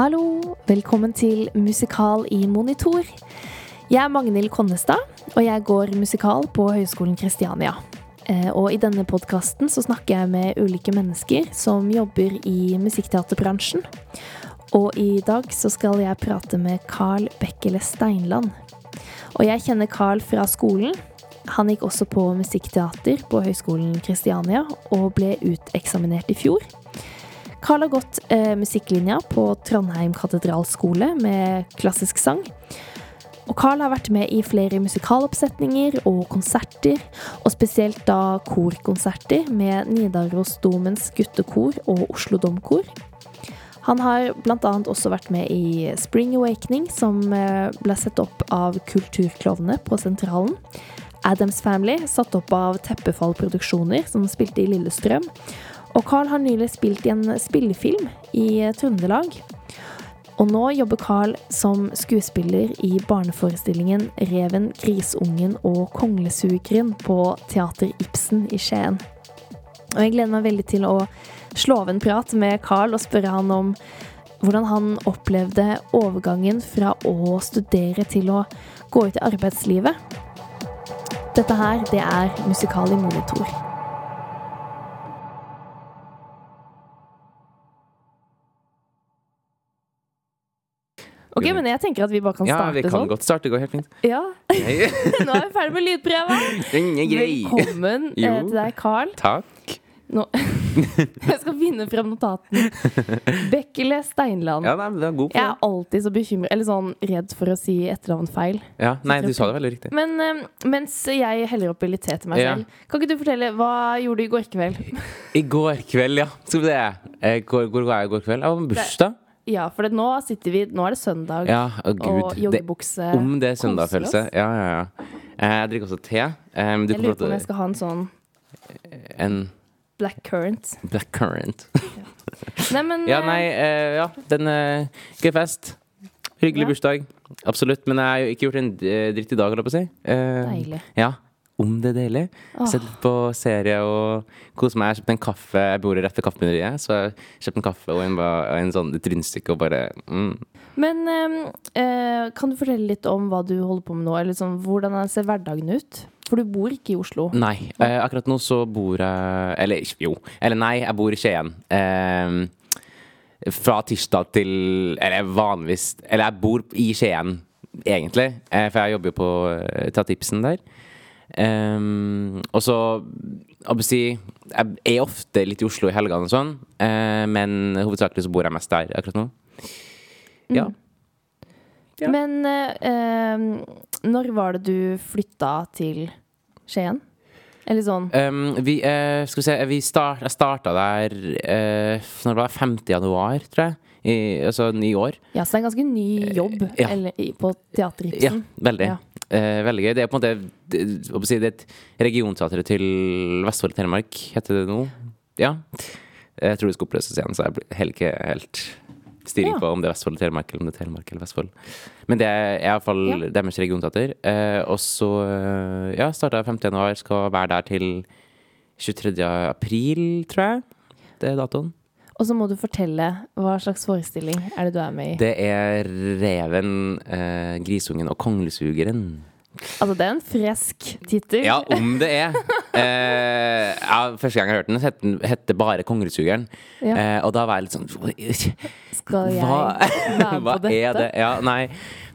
Hallo, velkommen til Musikal i monitor. Jeg er Magnhild Konnestad, og jeg går musikal på Høgskolen Kristiania. Eh, Og i denne podkasten så snakker jeg med ulike mennesker som jobber i musikkteaterbransjen. Og i dag så skal jeg prate med Carl Bekkele Steinland. Og jeg kjenner Carl fra skolen. Han gikk også på musikkteater på Høgskolen Kristiania og ble uteksaminert i fjor. Carl har gått eh, musikklinja på Trondheim katedralskole med klassisk sang. Og Carl har vært med i flere musikaloppsetninger og konserter, og spesielt da korkonserter med Nidarosdomens guttekor og Oslo Domkor. Han har bl.a. også vært med i Spring Awakening, som eh, ble sett opp av Kulturklovnene på Sentralen. Adams Family, satt opp av Teppefall Produksjoner, som spilte i Lillestrøm. Og Carl har nylig spilt i en spillefilm i Trøndelag. Og nå jobber Carl som skuespiller i barneforestillingen 'Reven, grisungen og konglesugeren' på Teater Ibsen i Skien. Og jeg gleder meg veldig til å slå av en prat med Carl og spørre han om hvordan han opplevde overgangen fra å studere til å gå ut i arbeidslivet. Dette her, det er Musikal i monitor. Ok, men jeg tenker at vi bare kan Ja, starte vi kan sånn. godt starte. Det går helt fint. Ja, Nå er vi ferdig med grei. Velkommen eh, til deg, Carl. Takk. Nå. Jeg skal finne frem notatene. Bekkele Steinland. Ja, nei, det er god på Jeg er alltid så bekymret, eller sånn redd for å si etternavn feil. Ja, nei, du sa det veldig riktig. Men eh, mens jeg heller opp litt te til meg Ja. selv, kan ikke du fortelle hva gjorde du i går kveld? I går kveld, ja. Skal vi Hvor, hvor var jeg i går kveld? Jeg var på bursdag. Ja, for det, nå sitter vi Nå er det søndag, Ja, å og joggebukse. Det, om det er søndagfølelse. Ja, ja, ja. Eh, Jeg drikker også te. Um, du Jeg lurer på om jeg skal ha en sånn til en black currant. black currant. Nei, men Ja, eh, nei, uh, ja. Den uh, gøy fest. Hyggelig Ja. bursdag. Absolutt. Men jeg har jo ikke gjort en eh, dritt i dag, holdt jeg på å si. Uh, Deilig. Ja. Om det deilig. Oh. Sett på serie og kose meg. Jeg kjøpte en kaffe. Jeg bor rett ved kaffebryggeriet, så jeg kjøpte en kaffe og en, en sånn, et rundstykke og bare mm. Men eh, eh, kan du fortelle litt om hva du holder på med nå? Eller sånn, hvordan ser hverdagen ut? For du bor ikke i Oslo. Nei. Eh, akkurat nå så bor jeg Eller jo. Eller nei, jeg bor i Skien. Eh, fra tirsdag til Eller vanligvis Eller jeg bor i Skien, egentlig. Eh, for jeg jobber jo på uh, Teater Ibsen der. Um, og så jeg si, Jeg er ofte litt i Oslo i helgene og sånn, uh, men hovedsakelig så bor jeg mest der akkurat nå. Ja. Ja. Men uh, når var det du flytta til Skien? Eller sånn Um, vi, uh, skal vi se, vi start, jeg starta der uh, Når det var 5. januar, tror jeg. I, altså ni år. Ja, så det er en ganske ny jobb ja. eller, på Teater Ja, veldig. Ja. Eh, veldig gøy. Det er på en måte det, si, det er et regionteater til Vestfold og Telemark, heter det nå. Ja. Jeg tror det skal oppløses igjen, så jeg heller ikke helt styring Ja. på om det er Vestfold eller Telemark, eller om det er Telemark eller Vestfold. Men det er iallfall Ja. deres regionteater. Eh, og så eh, ja, starta jeg 5. januar, skal være der til 23. april, tror jeg. Det er datoen. Og så må du fortelle hva slags forestilling er det du er med i. Det er Reven, eh, Grisungen og Konglesugeren. Altså, det er en fresk tittel. Ja, om det er. Eh, ja, første gang jeg hørte den, het den het det bare Konglesugeren. Ja. Eh, og da var jeg litt sånn Skal jeg Hva, være på dette? er det? Ja, nei.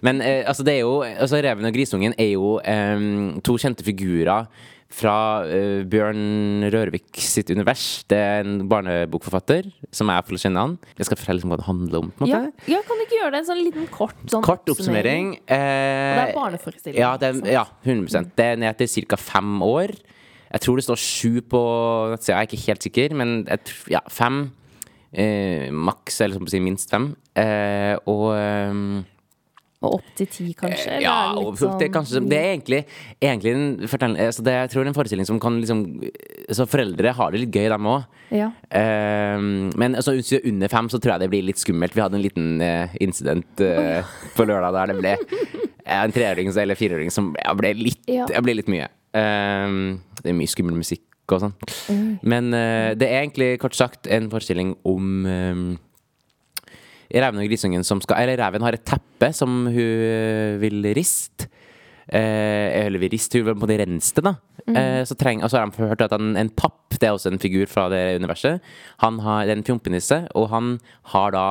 Men eh, altså, det er jo altså, Reven og Grisungen er jo eh, to kjente figurer fra uh, Bjørn Rørvik sitt univers. Det er en barnebokforfatter som får kjenne han. Jeg skal fortelle liksom hva det handler om. på en Ja, måte ja, kan du ikke gjøre det en sånn liten kort sånn Kort oppsummering. Og det Eh, er barneforestilling. ja, det, er- ja, 100 Det er ned til ca. fem år. Jeg tror det står sju på nettsida, jeg er ikke helt sikker, men jeg, ja, fem. Eh, maks, eller som å si minst fem. Eh, og ehm, Og opp til ti, kanskje? eller ja, er det og sånn det, er kanskje, det er egentlig, egentlig en fortell, altså det, Jeg tror det er en forestilling som kan liksom Så foreldre har det litt gøy, dem òg. Ja. men altså, er under fem, så tror jeg det blir litt skummelt. Vi hadde en liten uh, incident uh, på lørdag der det ble eh, en treåring eller fireåring som jeg ble litt, Ja. ja. ble litt mye. Um, det er mye skummel musikk og sånn. Men uh, det er egentlig kort sagt en forestilling om ehm, reven og grisungen som skal Eller reven har et teppe som hun eh, vil riste. Eh, eller vil riste, hun vil på det renste, da. Mm. Eh, så, treng, så har de hørt at en, en papp, det er også en figur fra det universet, han har det er en fjompenisse, og han har da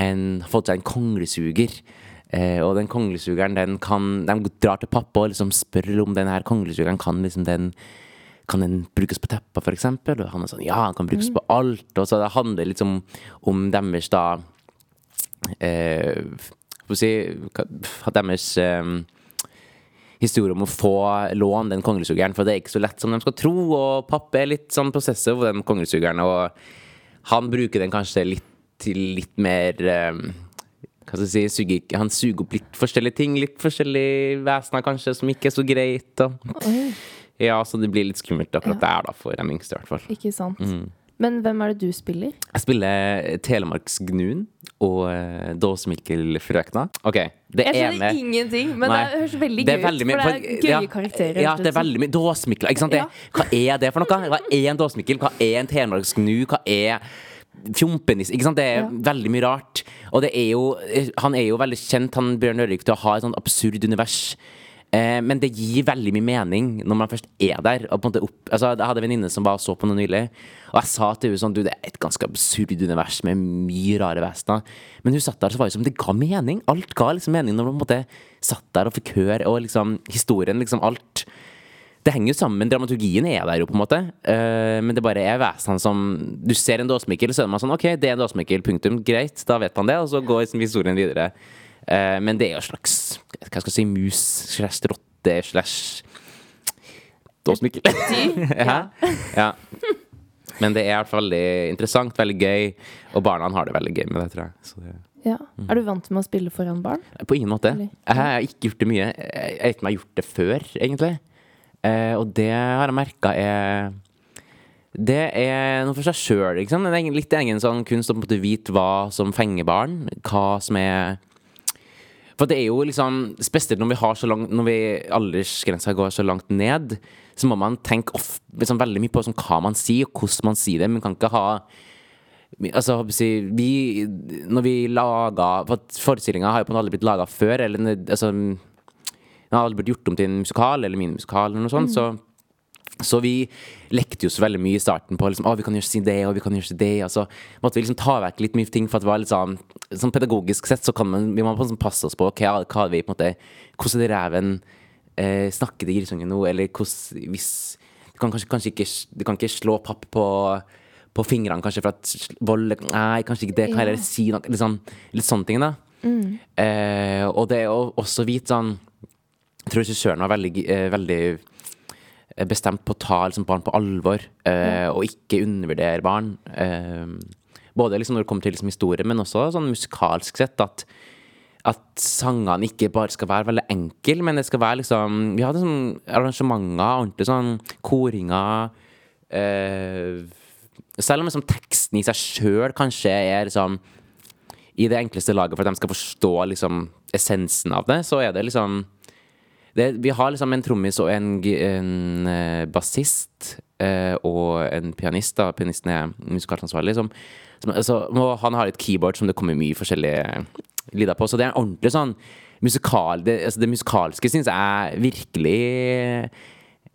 en, fått seg en konglesuger. Eh, og den konglesugeren, den kan De drar til pappa og liksom spør om den her konglesugeren kan liksom den kan den brukes på tepper, for eksempel? Og han er sånn, ja, den kan brukes på alt. Og så det handler liksom om deres da eh, Hva skal jeg si hva- Deres eh, historie om å få lån den konglesugeren, for det er ikke så lett som de skal tro. Og papp er litt sånn prosesser over den konglesugeren, og han bruker den kanskje litt til litt mer eh, hva skal jeg si, suger, Han suger opp litt forskjellige ting, litt forskjellige vesener kanskje, som ikke er så greit. Og, ja, så det blir litt skummelt akkurat der, da, for de yngste, i hvert fall. ikke sant. Mm. Men hvem er det du spiller? Jeg spiller Telemarksgnuen og uh, Dåsemikkelfrøkna. OK, det Jeg ene skjønner ingenting, men Nei. det høres veldig gøy ut. For det er gøye ja, karakterer. Ja, det er veldig mye Dåsemikkel. Ikke sant? Ja. Hva er det for noe? Hva er en dåsemikkel? Hva er en telemarksgnu? Hva er fjompenis. Ikke sant? Det er Ja. veldig mye rart. Og det er jo Han er jo veldig kjent, han Bjørn Ørvik, til å ha et sånt absurd univers. Eh, men det gir veldig mye mening når man først er der. Og opp, altså, jeg hadde en venninne som bare så på noe nylig, og jeg sa til henne sånn Du, det er et ganske absurd univers med mye rare vesener. Men hun satt der, så var det som det ga mening. Alt ga liksom mening når man på en måte satt der og fikk høre, og liksom historien, liksom alt. Det henger jo sammen, dramaturgien er der jo, på en måte. Uh, men det bare er vesenene som Du ser en dåsemikkel, så er man sånn OK, det er en dåsemikkel, punktum. Greit, da vet man det, og så går liksom historien videre. Eh, men det er jo en slags Hva skal jeg si mus slash rotte slash dåsemikkel. ja. ja. Men det er i hvert fall veldig interessant, veldig gøy, og barna har det veldig gøy med det, tror jeg. Så det Ja. Mm. Er du vant med å spille foran barn? på ingen måte. Eller- Jeg har ikke gjort det mye. Jeg vet ikke om jeg har gjort det før, egentlig. Uh, og det har jeg merka er Det er noe for seg sjøl, liksom. Det er litt egen sånn kunst å vite hva som fenger barn. Hva som er For det er jo liksom Spesielt når vi har så langt Når vi aldersgrensa går så langt ned, så må man tenke off, liksom, veldig mye på sånn, hva man sier, og hvordan man sier det. Man kan ikke ha Altså, vi, når vi laga For forestillinga har jo på en måte aldri blitt laga før. Eller altså Den har aldri blitt gjort om til en musikal eller minimusikal eller noe sånt. Så, så vi lekte jo så veldig mye i starten på liksom, å, vi kan gjøre si det, og vi kan gjøre si det. Og så måtte vi liksom ta vekk litt mye ting, for at det var litt sånn Sånn pedagogisk sett så kan man Vi må på passe oss på okay, hva, vi på en måte Hvordan er reven eh, snakker til grisungen nå, eller hvordan Hvis Du kan kanskje, kanskje ikke Du kan ikke slå papp på på fingrene, kanskje, for at vold Nei, kanskje ikke det. Kan jeg heller si noe Litt sånn, litt sånne ting, da. Eh, og det jo også vite sånn Jeg tror regissøren var veldig, eh, veldig bestemt på å ta liksom, barn på alvor, eh, og ikke undervurdere barn. Eh, både liksom når det kommer til liksom, historie, men også sånn musikalsk sett. At, at sangene ikke bare skal være veldig enkle, men det skal være liksom Vi hadde sånn arrangementer, ordentlig sånn koringer. Eh, selv om liksom, teksten i seg sjøl kanskje er liksom i det enkleste laget for at de skal forstå liksom essensen av det, så er det liksom det, Vi har liksom en trommis og en, en eh, bassist eh, og en pianist. da Pianisten er musikalsansvarlig. Som, som, altså, og han har et keyboard som det kommer mye forskjellige lyder på. Så det er en ordentlig sånn musikal Det, altså, det musikalske syns jeg virkelig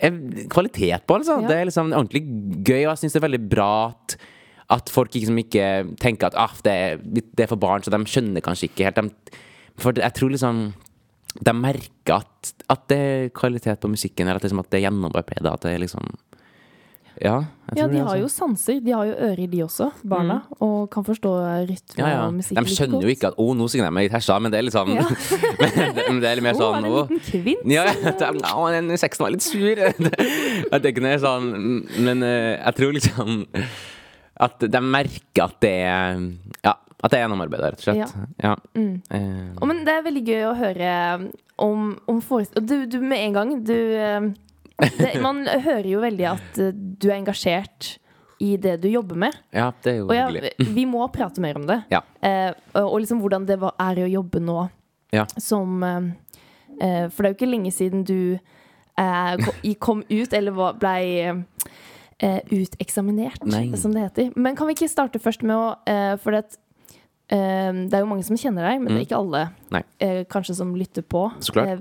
er kvalitet på, altså. Ja. Det er liksom ordentlig gøy, og jeg syns det er veldig bra at at folk liksom ikke tenker at ah, det, er, det er for barn, så de skjønner kanskje ikke helt. De, for jeg tror liksom de merker at, at det er kvalitet på musikken, eller at, liksom, at det er gjennomarbeidet. At det er liksom Ja. Ja, de det, har jo altså. sanser. De har jo ører, de også, barna. Og kan forstå rytme ja, ja. og musikk De skjønner jo ikke at 'Å, nå synger de med litt hersa', men det er litt sånn Ja. men, det, er litt mer Å, sånn er det en liten kvint? Ja, ja, å, den sexen var litt sur. At det ikke er sånn Men eh, jeg tror liksom at de merker at det er Ja, at det er gjennomarbeidet, rett og slett. Ja. Eh, Å, men det er veldig gøy å høre om, om forestillinger Du, du med en gang Du eh, det, Man hører jo veldig at eh, du er engasjert i det du jobber med. ja, det er jo Og ja, hyggelig. vi må prate mer om det. Ja. Eh, og liksom hvordan det er å jobbe nå Ja. som eh, eh, For det er jo ikke lenge siden du eh, kom ut, eller blei eh, uteksaminert, Nei. som det heter. Men kan vi ikke starte først med å eh, For det, Det er jo mange som kjenner deg, men det er ikke alle eh, kanskje som lytter på,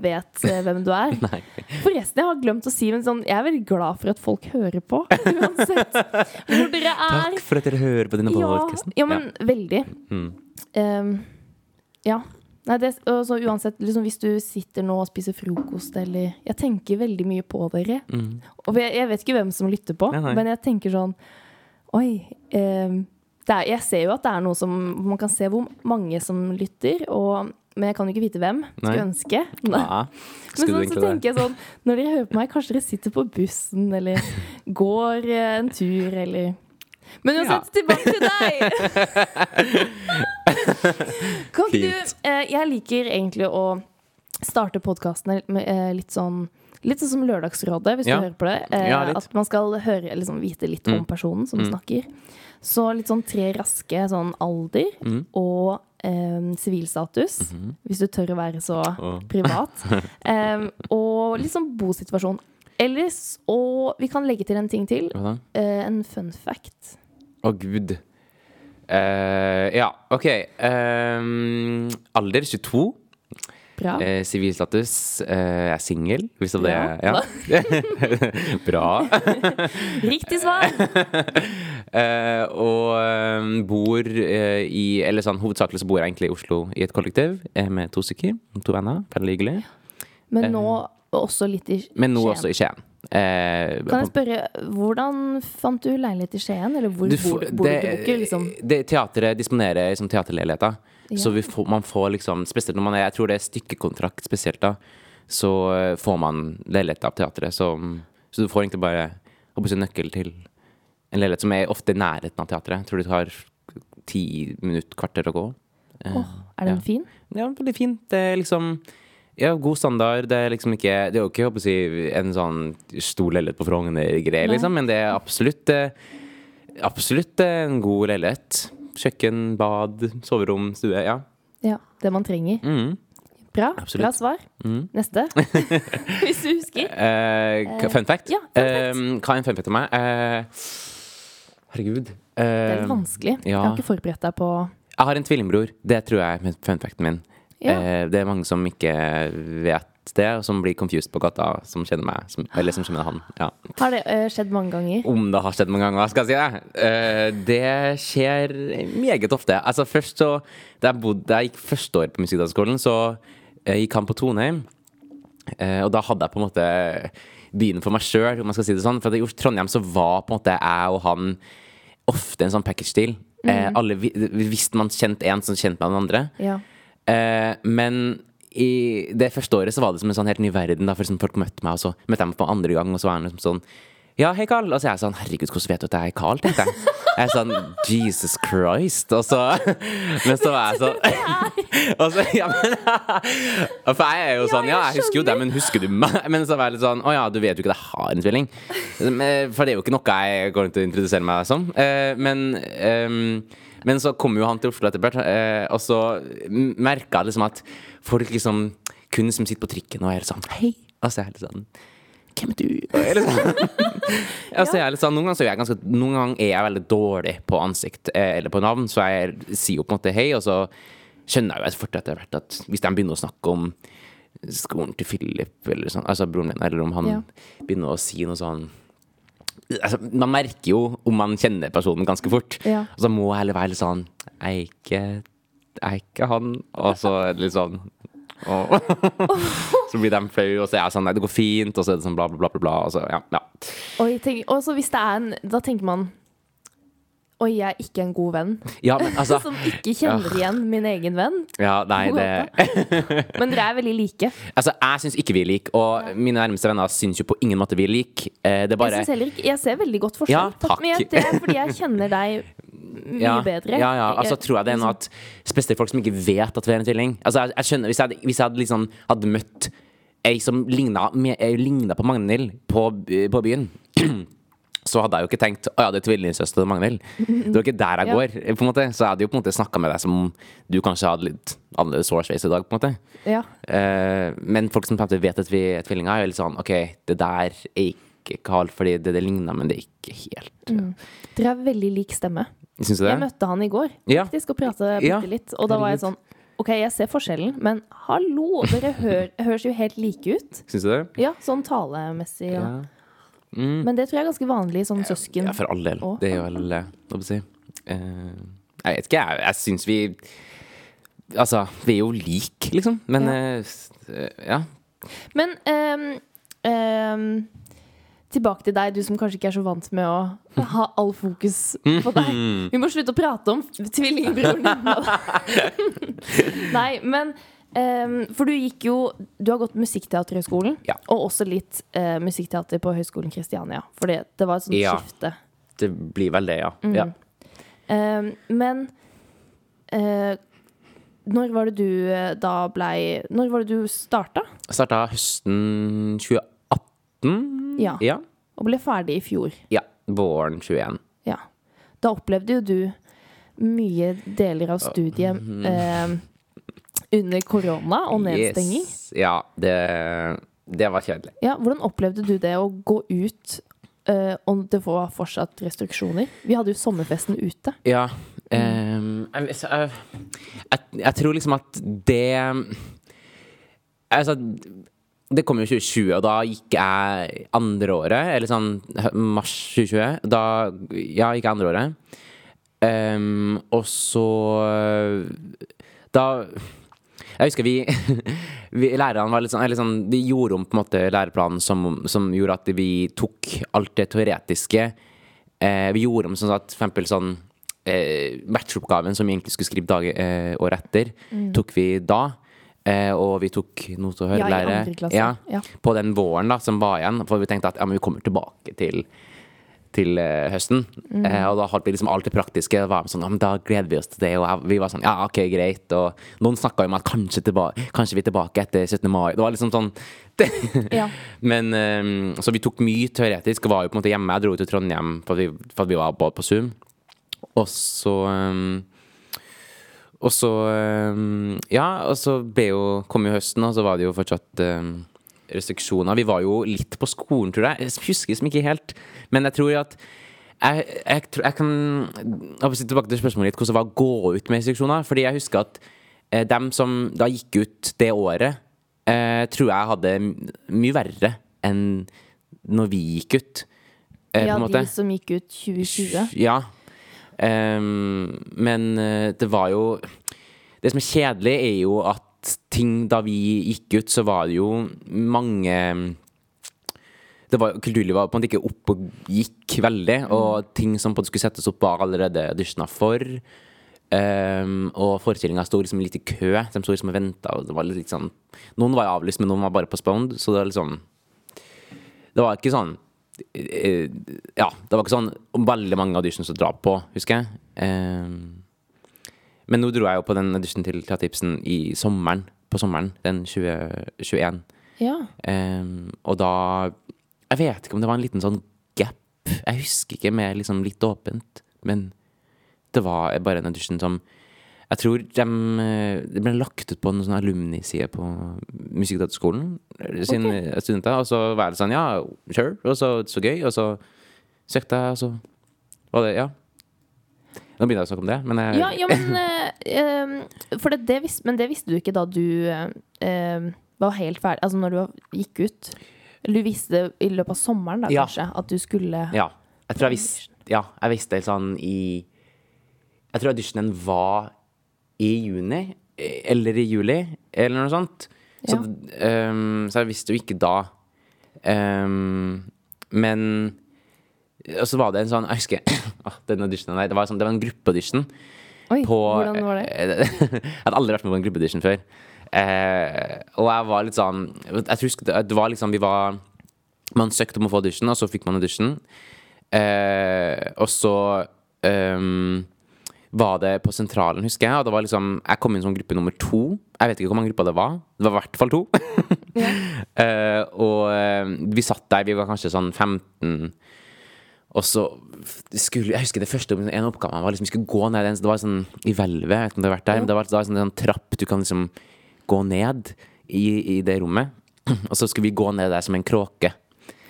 vet eh, hvem du er. Forresten, jeg har glemt å si, men sånn, jeg er veldig glad for at folk hører på. Uansett hvor dere er. Takk for at dere hører på denne Ja, podcasten. ja, men veldig. Mm. Um, ja. Nei, det, og uansett, liksom, hvis du sitter nå og spiser frokost, eller Jeg tenker veldig mye på dere. Mm. Og jeg, jeg vet ikke hvem som lytter på, Nei, nei. men jeg tenker sånn Oi. ehm, det er, jeg ser jo at det er noe som Man kan se hvor mange som lytter, og, men jeg kan jo ikke vite hvem. Skulle Nei. ønske. Ja. Men Skulle så, så tenker jeg sånn Når dere hører på meg, kanskje dere sitter på bussen, eller går eh, en tur, eller Men uansett, tilbake til deg! kan ikke du eh, Jeg liker egentlig å starte podkastene med eh, litt sånn Litt sånn som Lørdagsrådet, hvis Ja. du hører på det. Eh, Ja, at man skal høre, liksom, vite litt om Mm. personen som Mm. snakker. Så litt sånn tre raske sånn alder Mm. og eh, sivilstatus, -hmm. hvis du tør å være så oh. privat. Em, og litt sånn bosituasjon. Ellers, og vi kan legge til en ting til. Eh, en fun fact. Å, gud. Uh, ja, OK. Um, alder 22. Bra. Eh, Sivilstatus. eh, jeg er singel, hvis det er Ja. Bra. Riktig svar! Eh, og eh, bor eh, i Eller sånn hovedsakelig så bor jeg egentlig i Oslo i et kollektiv eh, med to stykker. To venner. Veldig hyggelig. Men nå også litt i Skien. Men nå også i Skien. Eh, Kan jeg spørre, hvordan fant du leilighet i Skien? Eller hvor Du bor, bor du? det- Du ikke liksom det, teateret disponerer liksom teaterleiligheter. Ja. Så vi får, man får liksom Spesielt når man er Jeg tror det er stykkekontrakt spesielt, da. Så eh, får man leilighet av teatret. Så, så du får egentlig bare håper nøkkel til en leilighet som er ofte i nærheten av teatret. Jeg tror det tar ti minutter, kvarter å gå. Oh, Er den ja. fin? Ja, veldig fint. Det er liksom ja, god standard. Det er liksom ikke Det er jo ikke si, en sånn stor leilighet på Frogner-greie, liksom, men det er absolutt eh, Absolutt en god leilighet. Kjøkken, bad, soverom, stue. Ja. Ja. Det man trenger. Mm. Bra. Absolutt. Bra svar. Mm. Neste. Hvis du husker. Uh, fun fact? ja, fun fact. Uh, hva er en fun fact om meg? Uh, herregud. Det er litt vanskelig. Jeg har ikke forberedt deg på jeg har en tvillingbror. Det tror jeg er fun facten min. Ja. Det er mange som ikke vet og som blir confused på gata, som kjenner meg. Som, eller som kjenner han. Ja. Har det uh, skjedd mange ganger? Om det har skjedd mange ganger, skal jeg si det. Uh, det skjer meget ofte. Altså først så Da jeg, bodde, da jeg gikk første år på Musikkdanskolen, så eh, gikk han på Toneheim. Eh, og da hadde jeg på en måte byen for meg sjøl, om man skal si det sånn. For i Trondheim så var på en måte jeg og han ofte en sånn package-deal. Eh, alle, vi- hvis man kjente en, så kjente man den andre. Ja. Men i det første året så var det som en sånn helt ny verden. Da, for liksom folk møtte meg, og så møtte jeg meg på andre gang, og så var han liksom sånn Ja, hei, Carl. Og så er jeg sånn Herregud, hvordan vet du at jeg er Carl? tenkte jeg. Jeg er sånn Jesus Christ. Og så Men så var jeg sånn Og så, ja, men For jeg er jo sånn Ja, jeg husker jo det, men husker du meg? Men så var jeg litt sånn Å ja, du vet jo ikke at jeg har en tvilling. For det er jo ikke noe jeg går rundt og introduserer meg som. Eh, Men ehm, men så kom jo han til Oslo etter hvert, eh, og så merka jeg liksom at folk liksom kun som sitter på trikken og er sånn Hei! Og så er jeg litt sånn Hvem er du? Er sånn, altså, jeg er litt sånn, noen ganger så er jeg ganske Noen ganger er jeg veldig dårlig på ansikt eh, eller på navn, så jeg sier jo på en måte hei, og så skjønner jeg jo fort etter hvert at hvis de begynner å snakke om skolen til Philip, eller sånn, altså broren min, eller om han Ja. begynner å si noe sånn altså, Man merker jo om man kjenner personen ganske fort. Ja. Og så må jeg heller være litt sånn er ikke, er ikke han. Og så litt sånn og, Så blir de flaue, og så er jeg sånn Nei, det går fint, og så er det sånn bla, bla, bla. bla, bla og så, ja, ja. Og så hvis det er en Da tenker man Oi, jeg er ikke en god venn. ja men altså Som ikke kjenner igjen min egen venn. Ja, nei, det Men dere er veldig like. Altså, jeg syns ikke vi er like, og mine nærmeste venner syns jo på ingen måte vi er like. Eh, Det er Jeg, bare synes heller jeg ser veldig godt forskjell. Ja, takk. Men jeg, det er fordi jeg kjenner deg mye ja, bedre. Ja, ja. Altså, tror jeg det er noe at Spesielt folk som ikke vet at vi er en tvilling. Altså, jeg, jeg skjønner, Hvis jeg, hvis jeg hadde, liksom, hadde møtt ei som ligna, eh, på Magnhild på, på byen så hadde jeg jo ikke tenkt å ja, det er tvillingsøster Magnhild. Det var ikke der jeg Ja. går. på en måte Så jeg hadde jo på en måte snakka med deg som du kanskje hadde litt annerledes hårsveis i dag. på en måte Ja. uh, Men folk som på en måte vet at vi er tvillinger, er jo litt sånn OK, det der er ikke Carl fordi det, det ligner, men det er ikke helt. Mm. Dere har veldig lik stemme. Syns du det? Jeg møtte han i går faktisk og pratet Ja. litt, og da var jeg sånn Ok, jeg ser forskjellen, men hallo, dere hør, høres jo helt like ut. Syns du det? Ja, sånn talemessig. Og. Ja. Mm. Men det tror jeg er ganske vanlig sånn søsken. Ja, for all del. Det er vel eh, Hva skal jeg si eh, Jeg vet ikke, jeg. Jeg syns vi Altså, vi er jo like, liksom. Men Ja. Uh, ja. Men um, um, tilbake til deg, du som kanskje ikke er så vant med å ha all fokus på deg. Vi må slutte å prate om tvillingbroren din. Nei, men ehm, For du gikk jo Du har gått Musikkteaterhøgskolen, Ja. og også litt uh, musikkteater på Høgskolen Kristiania. For det var et sånt Ja. skifte. Det blir vel det, ja. Mm. ja. Um, men uh, når var det du eh, da blei Når var det du starta? Jeg starta høsten 2018. Ja. ja. Og ble ferdig i fjor? Ja. Våren 21. Ja. Da opplevde jo du mye deler av studiet eh, under korona og nedstenging. Yes. Ja, det, det var kjedelig. Ja, hvordan opplevde du det å gå ut uh, om det var fortsatt restriksjoner? Vi hadde jo sommerfesten ute. Ja. Um, jeg, jeg, jeg, jeg tror liksom at det Altså, det kom jo 2020, og da gikk jeg andre året, eller sånn mars 2020. Da Ja, gikk jeg andre året. Ehm, og så Da Jeg husker vi, vi Lærerne var litt sånn, eller sånn De gjorde om på en måte læreplanen som, som gjorde at vi tok alt det teoretiske eh, Vi gjorde om sånn at for eksempel sånn eh, Matchoppgaven som vi egentlig skulle skrive dag, eh, året etter, tok vi da. Eh, og vi tok og i hørelære andre klasse. ja, Ja. på den våren da som var igjen. For vi tenkte at ja, men vi kommer tilbake til til eh, høsten. Mm. Eh, og da holdt vi liksom alt det praktiske. Sånn, ja, da gleder vi oss til det. Og vi var sånn, ja, ok, greit. Og noen snakka om at kanskje, tilbake, kanskje vi er tilbake etter 17. mai. Det var liksom sånn. Ja. Men um, Så vi tok mye teoretisk. Var jo på en måte hjemme. Jeg dro til Trondheim for at vi, for at vi var på, på Zoom. Og så um, Og så um, Ja, og så ble jo, kom jo høsten, og så var det jo fortsatt restriksjoner. Vi var jo litt på skolen, tror jeg. Jeg husker liksom ikke helt. Men jeg tror at jeg, jeg, tror, jeg kan jeg tilbake til spørsmålet litt, hvordan det var å gå ut med restriksjoner. Fordi jeg husker at eh, dem som da gikk ut det året, eh, tror jeg hadde mye verre enn når vi gikk ut. Eh, ja, de som gikk ut 2020. Ja. Um, men eh, det var jo Det som er kjedelig, er jo at ting da vi gikk ut, så var det jo mange det var, Kulturlivet var på en måte ikke opp og gikk veldig, og ting som på en måte skulle settes opp, var allerede auditioner for. Um, og forestillinga sto liksom litt i kø. De sto liksom og venta. Sånn Noen var avlyst, men noen var bare postponed. Så det var liksom Det var ikke sånn eh, Ja, det var ikke sånn veldig mange auditions å dra på, husker jeg. Ehm, men nå dro jeg jo på den audition til Teatertipsen i sommeren. På sommeren, den 2021. Ja. Um, og da Jeg vet ikke om det var en liten sånn gap. Jeg husker ikke, med liksom litt åpent. Men det var bare en audition som Jeg tror de, eh, det ble lagt ut på en sånn alumni-side på sine okay. studenter. Og så var det sånn Ja, sure. Og så så gøy. Og så søkte jeg, og så var det Ja. Nå begynner jeg å snakke om det, men jeg, Ja, ja, men For det, det vis, Men det visste du ikke da du eh, var helt ferdig Altså når du gikk ut? Eller du visste det i løpet av sommeren, da, Ja. kanskje? At du skulle Ja. Jeg tror jeg visste Ja, jeg visste sånn i Jeg tror auditionen var i juni eh, eller i juli, eller noe sånt. Så, ehm, så jeg visste jo ikke da. Um, men Og så var det en sånn Jeg husker ah, den auditionen der. Det var, sånn, det var en gruppeaudition. Oi, på hvordan var det? Jeg hadde aldri vært med på en gruppeaudition før. Eh, og jeg var litt sånn Jeg husker det, det var liksom Vi var Man søkte om å få audition, og så fikk man audition. Eh, og så um, var det på sentralen, husker jeg. Og det var liksom Jeg kom inn som gruppe nummer to. Jeg vet ikke hvor mange grupper det var. Det var i hvert fall to. Eh, og eh, vi satt der, vi var kanskje sånn 15 og så skulle Jeg husker det første en oppgave var liksom vi skulle gå ned en Det var sånn i hvelvet, jeg vet ikke om det har vært der, men det var, det var sånn, en sånn trapp du kan liksom gå ned i, i det rommet. Og så skulle vi gå ned der som en kråke.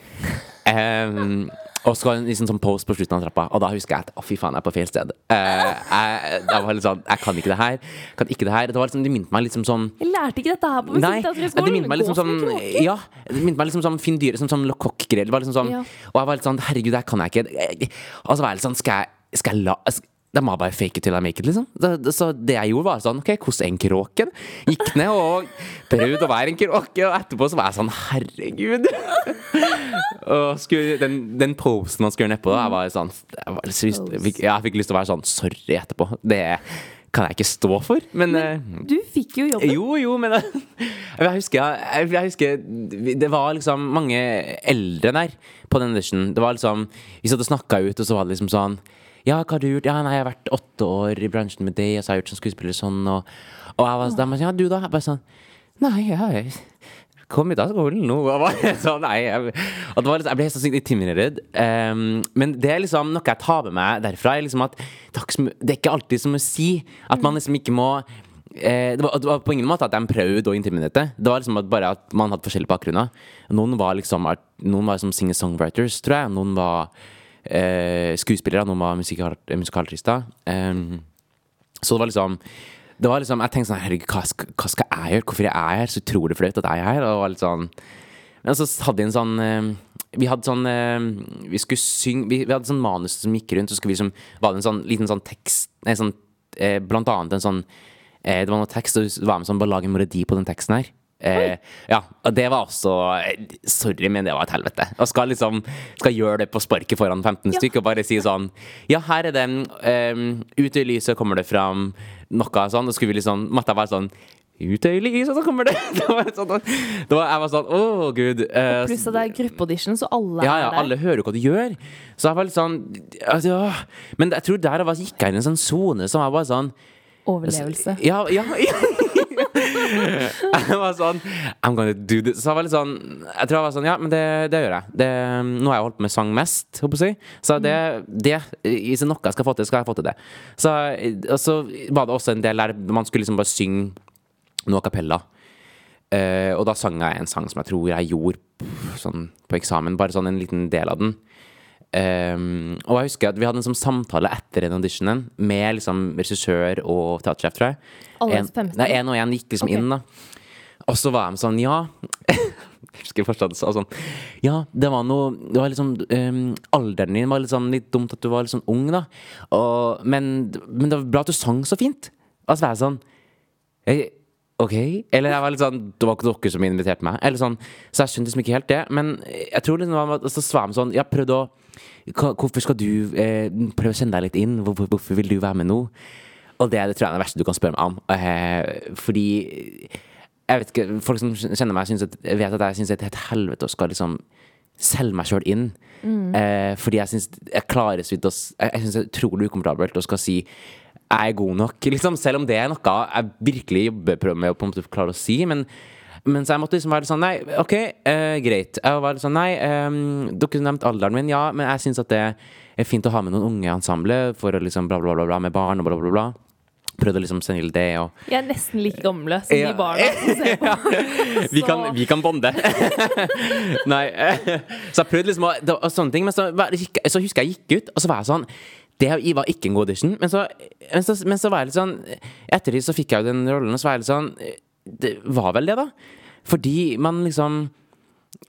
Em, og så var det en liksom sånn post på slutten av trappa, og da husker jeg at å, fy faen, jeg er på feil sted. Uh, jeg, jeg, var litt sånn, jeg kan ikke det her. Kan ikke det her. Det var liksom, det minte meg liksom sånn Jeg lærte ikke dette her på Nei, det Musikkteaterhøgskolen. minte meg liksom sånn. Ja, det minte meg liksom sånn Finn Dyre, sånn, sånn Lecoq-greier. Liksom sånn Ja. Og jeg var litt sånn Herregud, det kan jeg ikke. Og så var jeg litt sånn Skal jeg, skal jeg la da må jeg bare fake it till I make it, liksom. Det, det, så det jeg gjorde, var sånn OK, hvordan er en kråke? Gikk ned og prøvde å være en kråke, og etterpå så var jeg sånn Herregud. og skulle, den, den posen man skulle gjøre nedpå, jeg var sånn jeg, var, lyst- jeg, fikk, jeg fikk lyst til å være sånn Sorry etterpå. Det kan jeg ikke stå for. Men, men Du fikk jo jobben. jo, jo, men jeg husker, jeg, jeg husker Det var liksom mange eldre der på den auditionen. Det var liksom Vi satt og snakka ut, og så var det liksom sånn Ja, hva har du gjort? Ja, nei, jeg har vært åtte år i bransjen med det, og så har jeg gjort som skuespiller sånn, og, og jeg var sånn Ja, du, da? Jeg bare sånn Nei, jeg kom ut av skolen nå. Og bare sånn, nei, jeg, det var jeg ble helt så sykt intimidated. Um, men det er liksom noe jeg tar med meg derfra. Er liksom at det er ikke alltid som å si at man liksom ikke må eh, det, var, det var på ingen måte at de prøvde å intimidere. Det var liksom at bare at man hadde forskjellige bakgrunner. Noen var liksom Noen var liksom singer-songwriters, tror jeg. Noen var eh, skuespillere, noen var musikal, musikalartister. Um, så det var liksom Det var liksom Jeg tenkte sånn Herregud, hva hva skal jeg gjøre? Hvorfor er jeg her? Så utrolig flaut at jeg er her. Og det var litt sånn Men så hadde vi en sånn eh, Vi hadde sånn eh, Vi skulle synge vi, vi hadde sånn manus som gikk rundt, så skulle vi liksom Var det en sånn liten sånn tekst Nei, sånn eh, Blant annet en sånn eh, Det var noe tekst, og det var med sånn Bare lag en melodi på den teksten her. Eh, ja, og det var også Sorry, men det var et helvete. Og skal liksom Skal gjøre det på sparket foran 15 Ja. stykker og bare si sånn Ja, her er det um, Ute i lyset kommer det fram noe sånn. Og skulle vi liksom Måtte jeg være sånn Ute i lyset, så kommer det! det var sånn, det var, jeg var sånn Å, gud. Og Pluss at det er gruppeaudition, så alle ja, ja, er der. alle hører hva du gjør. Så jeg var litt sånn altså. Men jeg tror der jeg gikk jeg inn i en sånn sone som var bare sånn Overlevelse. Ja, ja, ja. jeg var sånn I'm gonna do this. Så jeg var litt sånn Jeg tror jeg var sånn Ja, men det, det gjør jeg. Det, nå har jeg holdt på med sang mest, håper jeg å si. Så det, det Hvis det er noe jeg skal få til, skal jeg få til det. Så, og så var det også en del der man skulle liksom bare synge noe a cappella. Uh, og da sang jeg en sang som jeg tror jeg gjorde sånn på eksamen. Bare sånn en liten del av den. Ehm, og jeg husker at vi hadde en sånn samtale etter den auditionen med liksom regissør og teatersjef, tror jeg. Alle En, fem nei, en og en gikk liksom okay. inn, da. Og så var de sånn, ja Jeg husker fortsatt sa sånn Ja, det var noe Det var liksom um, Alderen din var litt sånn litt dumt at du var litt sånn ung, da. Og, men, men det var bra at du sang så fint. Og så var jeg sånn jeg, OK? Eller jeg var litt sånn Det var ikke dere som inviterte meg. Eller sånn Så jeg skjønte liksom ikke helt det. Men jeg tror liksom Så sa de sånn Ja, prøvde å hva- Hvorfor skal du eh, prøve å kjenne deg litt inn? Hvorfor, hvorfor vil du være med nå? Og det, det tror jeg er det verste du kan spørre meg om. Eh, fordi Jeg vet ikke Folk som kjenner meg, synes at, vet at jeg syns det er et helvete å skal liksom selge meg sjøl inn. Eh, fordi jeg syns jeg klarer så vidt å Jeg, syns det er utrolig ukomfortabelt å skal si jeg er god nok, liksom. Selv om det er noe jeg virkelig jobber med å på en måte klare å si. Men, men så jeg måtte liksom være sånn Nei, OK, uh, greit. Jeg var sånn Nei, um, dere nevnte alderen min, ja, men jeg syns at det er fint å ha med noen unge i ensemblet for å liksom bla, bla, bla, bla med barn og bla, bla, bla. Prøvde å liksom sende til det og Jeg er nesten like gamle som Ja. de barna som ser på. vi kan, vi kan bonde. Nei. Så jeg prøvde liksom å det var sånne ting. Men så, så husker jeg gikk ut, og så var jeg sånn Det var ikke en god audition. Men så, men så, men så var jeg litt sånn Ettertid så fikk jeg jo den rollen, og så var jeg litt sånn Det var vel det, da. Fordi man liksom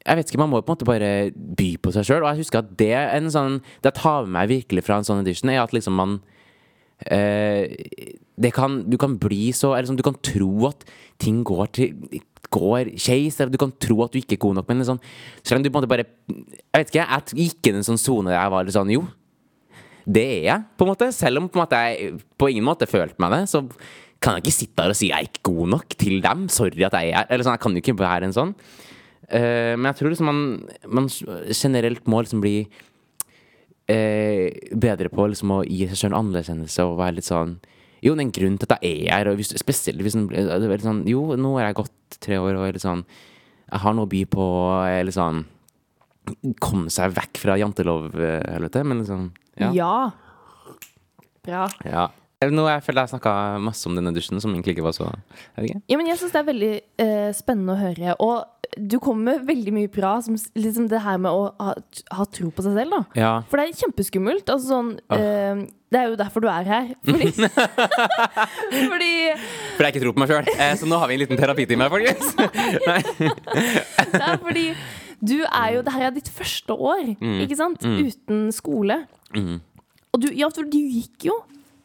jeg vet ikke, Man må på en måte bare by på seg sjøl. Og jeg husker at det er en sånn Det jeg tar med meg virkelig fra en sånn audition, er at liksom man eh, det kan, Du kan bli så Eller sånn, du kan tro at ting går til Går eller Du kan tro at du ikke er god nok, men liksom, selv om du på en måte bare Jeg vet ikke, jeg gikk inn i en sånn sone der jeg var litt sånn Jo, det er jeg, på en måte. Selv om på en måte jeg på ingen måte følte meg det, så kan jeg ikke sitte her og si jeg er ikke god nok til dem. Sorry at jeg er Eller sånn, jeg kan jo ikke være en sånn. Uh, men jeg tror liksom man, man generelt må liksom bli uh, bedre på liksom å gi seg selv en anerkjennelse og være litt sånn Jo, det er en grunn til at jeg er her, og hvis, spesielt hvis en- er sånn Jo, nå har jeg gått tre år og er sånn Jeg har noe å by på, og er sånn Komme seg vekk fra jantelov-helvete, men liksom Ja. Ja. Bra. ja. Nå jeg føler jeg snakka masse om denne dusjen, som egentlig ikke var så ikke. Ja, men jeg syns det er veldig eh, spennende å høre. Og du kommer med veldig mye bra, som liksom det her med å ha, ha tro på seg selv, da. Ja. For det er kjempeskummelt. Altså sånn eh, Det er jo derfor du er her. Fordi, fordi For jeg ikke tror på meg sjøl. Eh, så nå har vi en liten terapitime her, folkens. Det er fordi du er jo Det her er ditt første år, ikke sant? Uten skole. Mm. Og du, ja, for du gikk jo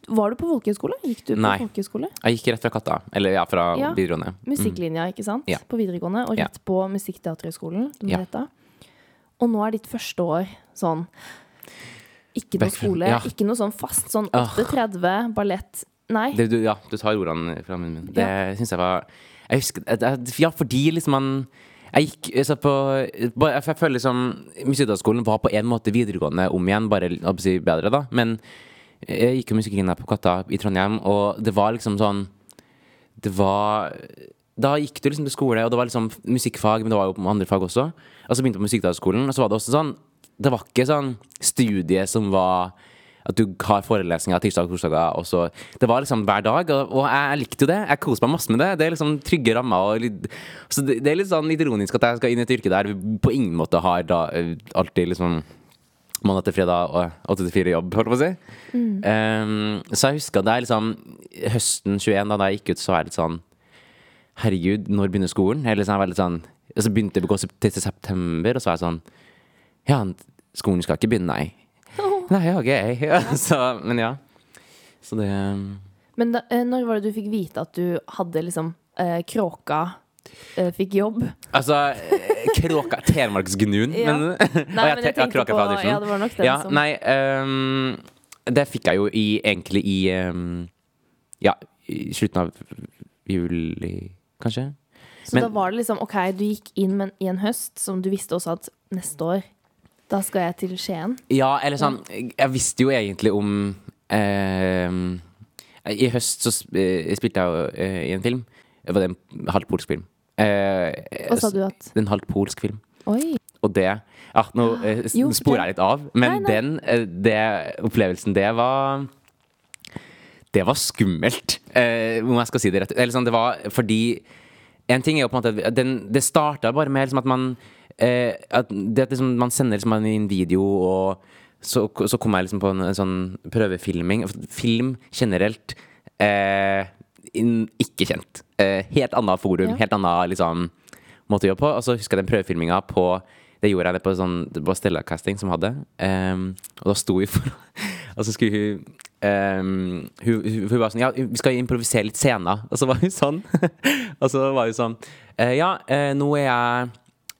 Var du på folkehøyskole? Gikk du på Nei. folkehøyskole? Jeg gikk rett fra Katta. Eller ja, fra Ja. videregående. Musikklinja, ikke sant? Ja. På videregående. Og Ja. rett på Musikkteaterhøgskolen. Ja. Og nå er ditt første år sånn Ikke noe skole, ja. ikke noe sånn fast sånn Ah. 8.30 ballett. Nei. Det, du, ja, du tar ordene fra munnen min. Det syns jeg var Jeg husker Ja, fordi liksom man jeg gikk så på Jeg føler liksom Musikkskolen var på en måte videregående om igjen, bare si, bedre, da. Men jeg gikk jo musikklinja på Katta i Trondheim, og det var liksom sånn Det var Da gikk du liksom til skole, og det var liksom musikkfag, men det var jo andre fag også. Og så begynte jeg på musikkdagsskolen, og så var det også sånn Det var ikke sånn studie som var at du har forelesninger tirsdag og torsdager. Det var liksom hver dag, og, og jeg likte jo det. Jeg koste meg masse med det. Det er liksom trygge rammer. Og litt, så det, det er litt sånn litt ironisk at jeg skal inn i et yrke der vi på ingen måte har da eh, alltid liksom mandag til fredag og 8 til 4 jobb, holdt jeg på å si. Um, så jeg husker det er liksom høsten 21, da, da jeg gikk ut, så var jeg litt sånn Herregud, når begynner skolen? Eller liksom, jeg var litt sånn Og så begynte det å gå til september, og så var jeg sånn Ja, skolen skal ikke begynne, nei. Nei, ok. så, men ja. Så det Men da, eh, når var det du fikk vite at du hadde liksom eh, Kråka fikk jobb? Altså, eh, kråka Telemarksgnuen, Ja. men Nei, Å, men jeg ja, tenkte på. Ja, det var nok den Ja, som nei um, Det fikk jeg jo i, egentlig i um, Ja, i slutten av juli, kanskje. Så men- da var det liksom OK, du gikk inn men, i en høst som du visste også at neste år da skal jeg til Skien. Ja, eller sånn Jeg visste jo egentlig om eh, I høst så eh, spilte jeg jo eh, i en film. Det var en halvt polsk film. Eh, Og sa du at En halvt polsk film. Oi. Og det ja, Nå eh, Jo, sporer jeg litt av, men Nei, nei. den eh, det, opplevelsen, det var Det var skummelt, eh, om jeg skal si det rett. Eller sånn, det var fordi En ting er jo på en måte at den, Det starta bare med liksom at man eh, at det liksom, Man sender liksom en video, og så, så kom jeg liksom på en, en sånn prøvefilming. Film generelt eh, ikke kjent. Eh, helt annet forum, Ja. helt annen liksom, måte å jobbe på. Og så husker jeg den prøvefilminga på Det gjorde jeg det på, sånn, det var Stella Casting som hadde. Um, og da sto vi for Og så skulle hun Um, hun, hun, hun var sånn Ja, vi skal improvisere litt scener. Og så var hun sånn. og så var hun sånn «Eh, Ja, eh, nå er jeg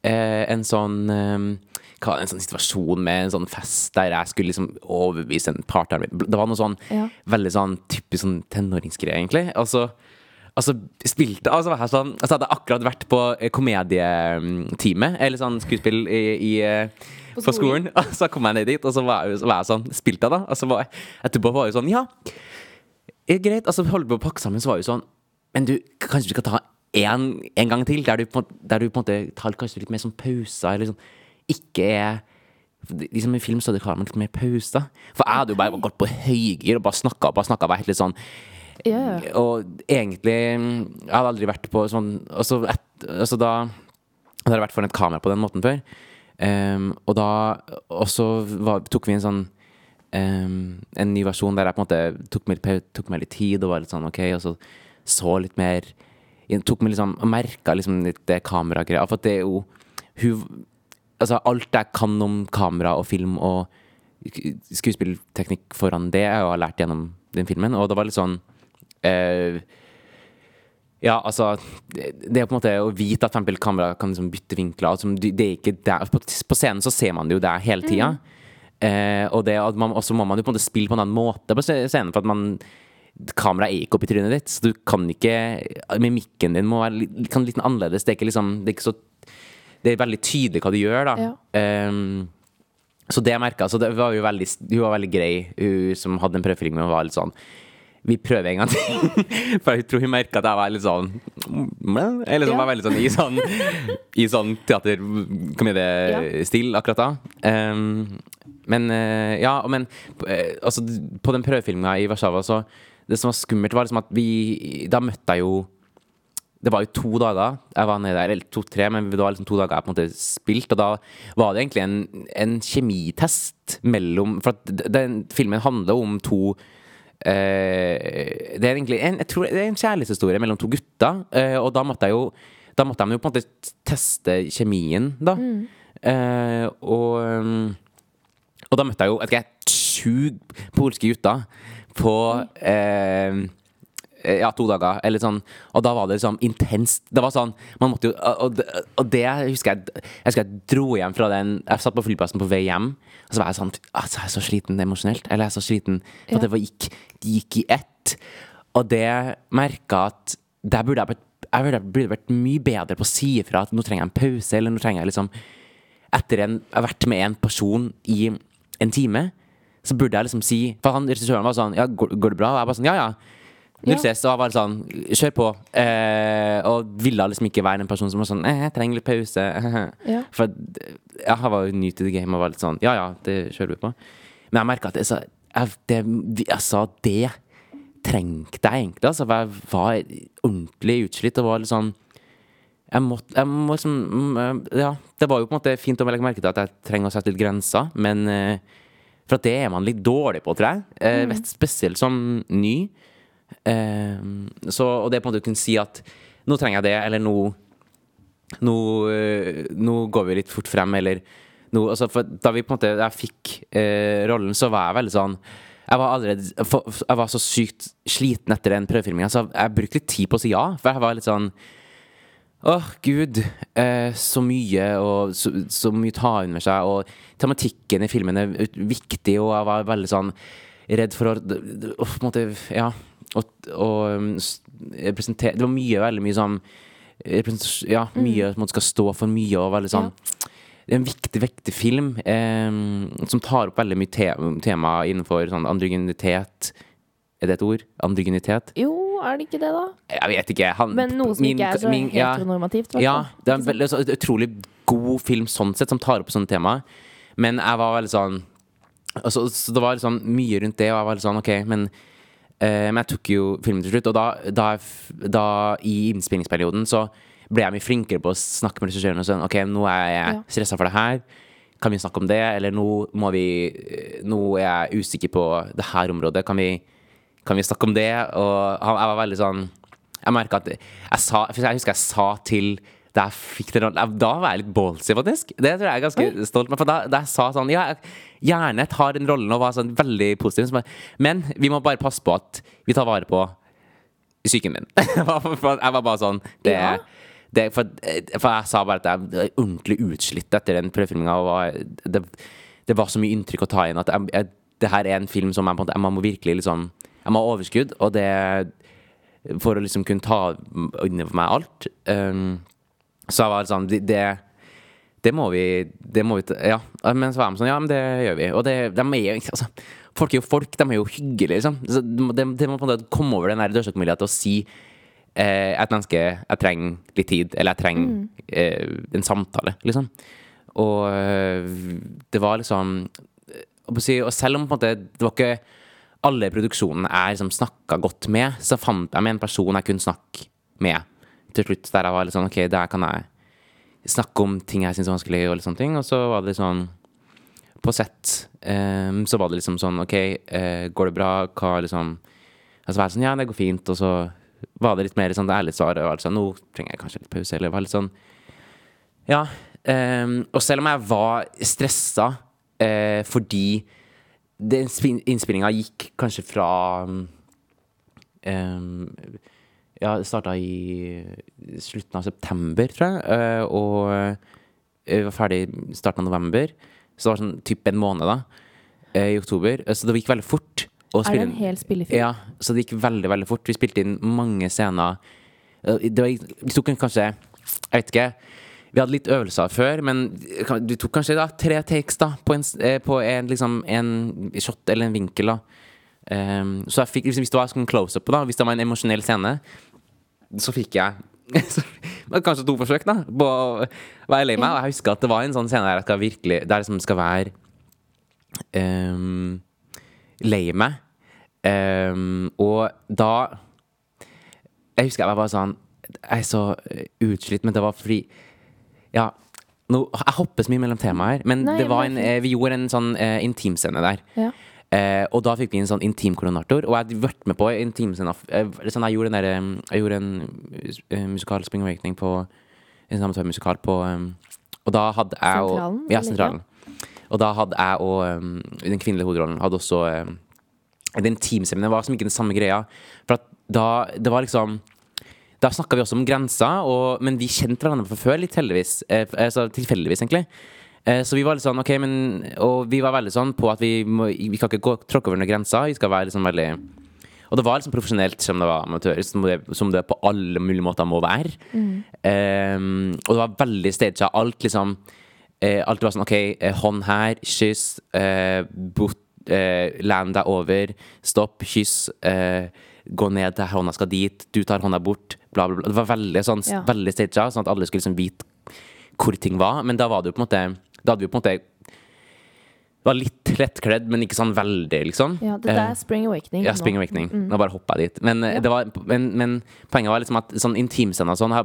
eh, en sånn ehm, hva, en sånn situasjon med en sånn fest der jeg skulle liksom overbevise en partner min. Det var noe sånn Ja. veldig sånn typisk sånn tenåringsgreie, egentlig. Og så Altså, spilte Altså, jeg sånn Altså, hadde jeg akkurat vært på eh, komedietime, eller sånn skuespill i, i eh, På på skolen. Og så kom jeg ned dit, og så var jeg, så var jeg sånn Spilte jeg, da? Og så var jeg etterpå var jeg sånn Ja, greit. Altså, så holdt på å pakke sammen, så var jeg sånn Men du, kanskje du skal ta en, en gang til, der du, på, der du på en måte tar kanskje litt mer sånn pauser, eller sånn Ikke er Liksom I film så det klart med litt mer pauser. For jeg hadde jo bare gått på høygir og bare snakka og bare snakka. Var helt litt sånn ja. og egentlig Jeg hadde aldri vært på sånn Altså, et, altså da hadde jeg vært foran et kamera på den måten før. Um, og da Og så var, tok vi en sånn um, En ny versjon der jeg på en måte tok meg, tok meg litt tid og var litt sånn OK, og så så litt mer Tok meg liksom Og merka liksom litt det kameragreia. For at det er jo Hun Altså, alt jeg kan om kamera og film og skuespillteknikk foran det, jeg har lært gjennom den filmen. Og det var litt sånn eh, Ja, altså det, det er på en måte å vite at eksempel kamera kan liksom bytte vinkler. Altså, det er ikke der. På, på scenen så ser man det jo der hele tida. Eh, og det, man, også må man jo på en måte spille på en annen måte på scenen. For at man Kameraet er ikke oppi trynet ditt, så du kan ikke Mimikken din må være litt, kan litt annerledes. Det er ikke liksom Det er ikke så Det er veldig tydelig hva du gjør, da. Ja. Um, så det jeg merka Så det var jo veldig Hun var veldig grei, hun som hadde en prøvefilm, og var litt sånn vi prøver en gang til. For jeg tror hun merka at jeg var litt sånn Eller som Ja. var veldig sånn i sånn I sånn teater-komediestil akkurat da. Um, men eh, ja, men eh, altså, på den prøvefilminga i Warszawa, så Det som var skummelt, var liksom at vi Da møtte jeg jo det var jo to dager jeg var nede der, eller to-tre, men det var liksom to dager jeg på en måte spilte. Og da var det egentlig en, en kjemitest mellom For at den filmen handler om to eh, Det er egentlig en, jeg tror det er en kjærlighetshistorie mellom to gutter. Eh, og da måtte jeg jo Da måtte de jo på en måte teste kjemien, da. Eh, og um, og da møtte jeg jo vet ikke, jeg, sju polske gutter på eh, ja, to dager. Eller sånn, og da var det liksom intenst. Det var sånn Man måtte jo Og, det- og det husker jeg Jeg husker jeg dro hjem fra den Jeg satt på flyplassen på vei hjem, og så var jeg sånn Altså, jeg er så sliten emosjonelt. Eller jeg er så sliten For Ja. det var, gikk, gikk i ett. Og det merka at der burde jeg jeg burde, burde vært mye bedre på å si ifra at nå trenger jeg en pause, eller nå trenger jeg liksom Etter en, jeg har vært med en person i en time, så burde jeg liksom si For han regissøren var sånn Ja, går, går det bra? Og jeg bare sånn Ja, ja. Null Ja. stress. Og var sånn Kjør på. Eh, og ville liksom ikke være en person som var sånn eh, Jeg trenger litt pause. Ja. For ja, jeg var jo ny til the game og var litt sånn Ja, ja, det kjører vi på. Men jeg merka at jeg sa, jeg, det, jeg sa det trengte jeg egentlig, altså. For jeg var ordentlig utslitt og var litt sånn jeg må, jeg må liksom mm, Ja, det var jo på en måte fint å legge merke til at jeg trenger å sette litt grenser, men eh, For at det er man litt dårlig på, tror jeg. Mm. Spesielt som ny. Eh, så, og det på en måte å kunne si at nå trenger jeg det, eller nå nå, eh, nå går vi litt fort frem, eller nå, altså, Da vi på en måte jeg fikk eh, rollen, så var jeg veldig sånn jeg var allerede Jeg var så sykt sliten etter den prøvefilminga, så jeg brukte litt tid på å si ja. For jeg var litt sånn Åh, gud. Eh, så mye, og så, så mye ta under seg. Og tematikken i filmen er viktig, og jeg var veldig sånn redd for å, på en måte, Ja. Og, og um, representere Det var mye, veldig mye sånn Ja, mye mm. man skal stå for mye, og veldig sånn det er en viktig, viktig film eh, som tar opp veldig mye te tema innenfor sånn androgynitet. Er det et ord? Androgynitet? Jo, er det ikke det, da? Jeg vet ikke. Han, Men noe som min- ikke er så min- ja. heteronormativt. Ja, det er en veldig så, utrolig god film sånn sett, som tar opp sånne tema. Men jeg var veldig sånn altså, Så det var sånn mye rundt det, og jeg var veldig sånn OK, men Men jeg tok jo filmen til slutt, og da, da, da i innspillingsperioden så ble jeg mye flinkere på å snakke med regissøren og sånn OK, nå er jeg Ja. stressa for det her. Kan vi snakke om det? Eller nå må vi Nå er jeg usikker på det her området. Kan vi, kan vi snakke om det? Og han, jeg var veldig sånn Jeg merka at jeg sa Jeg husker jeg sa til da jeg fikk rollen Da var jeg litt ballsy, faktisk. Det tror jeg er ganske stolt. av. for da, da jeg sa sånn Ja, jeg gjerne tar den rollen og var sånn veldig positiv. Men vi må bare passe på at vi tar vare på psyken min. jeg var bare sånn det, Ja. det, for, for jeg sa bare at jeg er ordentlig utslitt etter den prøvefilminga. Det, det var så mye inntrykk å ta inn at jeg, jeg, det her er en film som jeg, på en måte- jeg må virkelig liksom Jeg må ha overskudd, og det For å liksom kunne ta inn over meg alt. Um, så jeg var sånn Det, det, det må vi Det må vi Ja. Men så var de sånn Ja, men det gjør vi. Og det, de er jo altså, Folk er jo folk, de er jo hyggelige, liksom. Så det, det må på en måte komme over den dørstokkmuligheten til å si eh, et menneske Jeg trenger litt tid, eller jeg trenger eh, en samtale, liksom. Og eh, det var liksom eh, Og selv om på en måte det var ikke alle produksjonene jeg liksom snakka godt med, så fant jeg med en person jeg kunne snakke med til slutt. Der jeg var litt sånn OK, der kan jeg snakke om ting jeg syns er vanskelig, og litt sånne ting. Og så var det sånn På sett um, så var det liksom sånn OK, uh, går det bra? Hva liksom Og så var det sånn Ja, det går fint. Og så var det litt mer sånn ærlig svar. Og altså, nå trenger jeg kanskje litt pause. Eller var litt sånn Ja. Um, og selv om jeg var stressa uh, fordi den innspillinga gikk kanskje fra ehm, Ja, det starta i slutten av september, tror jeg. eh, og jeg var ferdig i starten av november. Så det var sånn typ en måned, da. eh, I oktober. Eh, Så det gikk veldig fort. Er det en hel spillefilm? Ja, så det gikk veldig, veldig fort. Vi spilte inn mange scener. Eh, Det var, vi tok en kanskje Jeg vet ikke. Vi hadde litt øvelser før, men du tok kanskje da tre takes da på en, eh, på en, liksom, en shot eller en vinkel. da Um, Så jeg fikk, liksom, Hvis det var en close-up, da hvis det var en emosjonell scene, så fikk jeg Kanskje to forsøk da på å være lei meg. Og jeg husker at det var en sånn scene der jeg skal virkelig Der som liksom skal være um, lei meg. Um, og da Jeg husker jeg var bare sånn Jeg er så eh, utslitt, men det var fordi Ja. Nå, jeg hopper så mye mellom temaer, men Nei, det var en, eh, vi gjorde en sånn uh, intimscene der. Ja. Eh, og da fikk vi en sånn intimkoordinator, og jeg hadde vært med på intimscena eh, sånn, Jeg gjorde, den der, eh, jeg gjorde en eh, musikal Spring Awakening på En amatørmusikal på um, Og da hadde jeg og Sentralen, Ja. Sentralen. Og da hadde jeg og um, den kvinnelige hovedrollen hadde også um, Den teamscenen var som ikke den samme greia. For at da Det var liksom da snakka vi også om grenser, og, men vi kjente hverandre fra før, litt heldigvis. Eh, altså tilfeldigvis, egentlig. Eh, så vi var litt sånn, ok, men Og vi var veldig sånn på at vi må Vi kan ikke gå, tråkke over noen grenser. Vi skal være liksom veldig Og det var liksom profesjonelt som det var amatør, som det, som det på alle mulige måter må være. Eh, og det var veldig staged. Alt liksom eh, Alt var sånn OK, eh, hånd her, kyss, eh, bot, eh, land deg over, stopp, kyss. Eh, gå ned der hånda skal dit, du tar hånda bort, bla, bla, bla. Det var veldig sånn Ja. Veldig staged, sånn at alle skulle liksom vite hvor ting var. Men da var det jo på en måte Da hadde vi på en måte Det var litt lettkledd, men ikke sånn veldig, liksom. ja, det der er Spring Awakening. ja. Spring Awakening. Nå bare hoppa jeg dit. Men, eh, Ja. det var, men, men poenget var liksom at sånn intimscener og sånn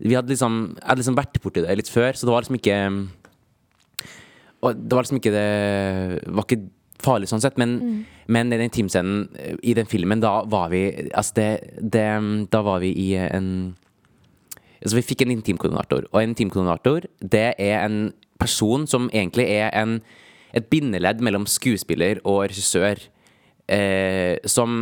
Vi hadde liksom, jeg hadde liksom vært borti det litt før, så det var liksom ikke det var liksom ikke det var ikke farlig sånn sett, men, men i den intimscenen eh, i den filmen, da var vi Altså, det, det Da var vi i en Altså, vi fikk en intimkoordinator, og en intimkoordinator, det er en person som egentlig er en, et bindeledd mellom skuespiller og regissør. Eh, som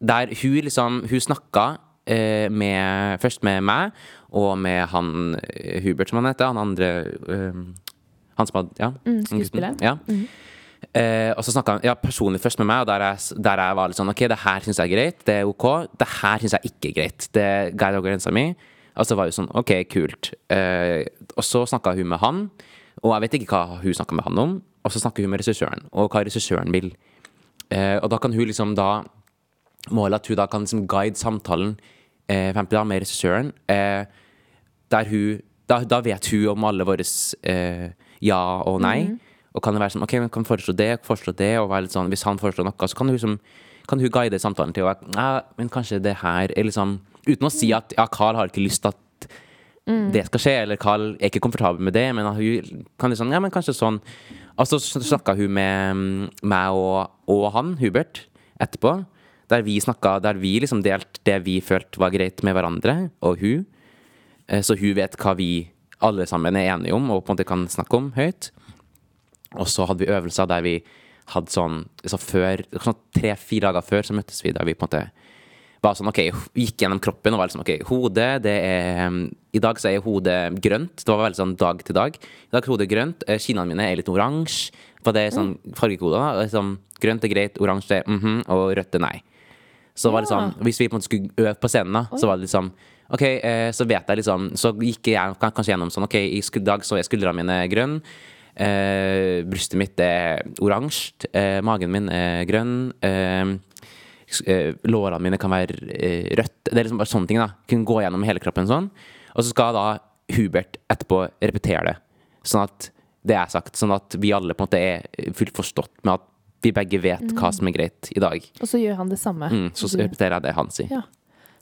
Der hun liksom Hun snakka eh, med Først med meg, og med han eh, Hubert, som han heter. Han andre eh, Han som hadde Ja. Mm, skuespiller. Ja. Eh, og så snakka han ja, personlig først med meg, og der jeg, der jeg var litt sånn OK, det her syns jeg er greit, det er OK. Det her syns jeg ikke er greit. Det ga jeg grensa mi. Og så var hun sånn OK, kult. Eh, og så snakka hun med han, og jeg vet ikke hva hun snakker med han om. Og så snakker hun med regissøren, og hva regissøren vil. Eh, og da kan hun liksom da Målet at hun da kan liksom guide samtalen eh, da, med regissøren. Eh, der hun da, da vet hun om alle våre eh, ja og nei. Og kan det være sånn OK, men kan foreslå det, foreslå det, og være litt sånn Hvis han foreslår noe, så kan hun som, kan hun guide samtalen til å ja, men kanskje det her er liksom Uten å si at ja, Carl har ikke lyst til at det skal skje, eller Carl er ikke komfortabel med det, men hun kan liksom Ja, men kanskje sånn. Og så snakka hun med mm, meg og, og han, Hubert, etterpå. Der vi snakka Der vi liksom delte det vi følte var greit med hverandre, og hun. Eh, Så hun vet hva vi alle sammen er enige om, og på en måte kan snakke om høyt. Og så hadde vi øvelser der vi hadde sånn så før, sånn Tre-fire dager før så møttes vi der vi på en måte var sånn, ok, gikk gjennom kroppen og var liksom, ok, hodet, det er um, I dag så er hodet grønt. Det var veldig sånn dag til dag. I dag er hodet grønt. eh, Kinnene mine er litt oransje. For det er sånn fargekoder. da, og Liksom, grønt er greit, oransje er mhm, og rødt er nei. Så var det liksom, Hvis vi på en måte skulle øve på scenen, da, så var det liksom Ok, eh, så vet jeg liksom Så gikk jeg kanskje gjennom sånn Ok, i dag så er skuldrene mine grønne. Eh, brystet mitt er oransje. Eh, magen min er grønn. Eh, lårene mine kan være eh, rødt. Det er liksom bare sånne ting. da Kunne gå gjennom hele kroppen sånn. Og så skal da Hubert etterpå repetere det. Sånn at det er sagt. Sånn at vi alle på en måte er fullt forstått med at vi begge vet hva som er greit i dag. Og så gjør han det samme. Mm, så repeterer jeg det han sier. Ja.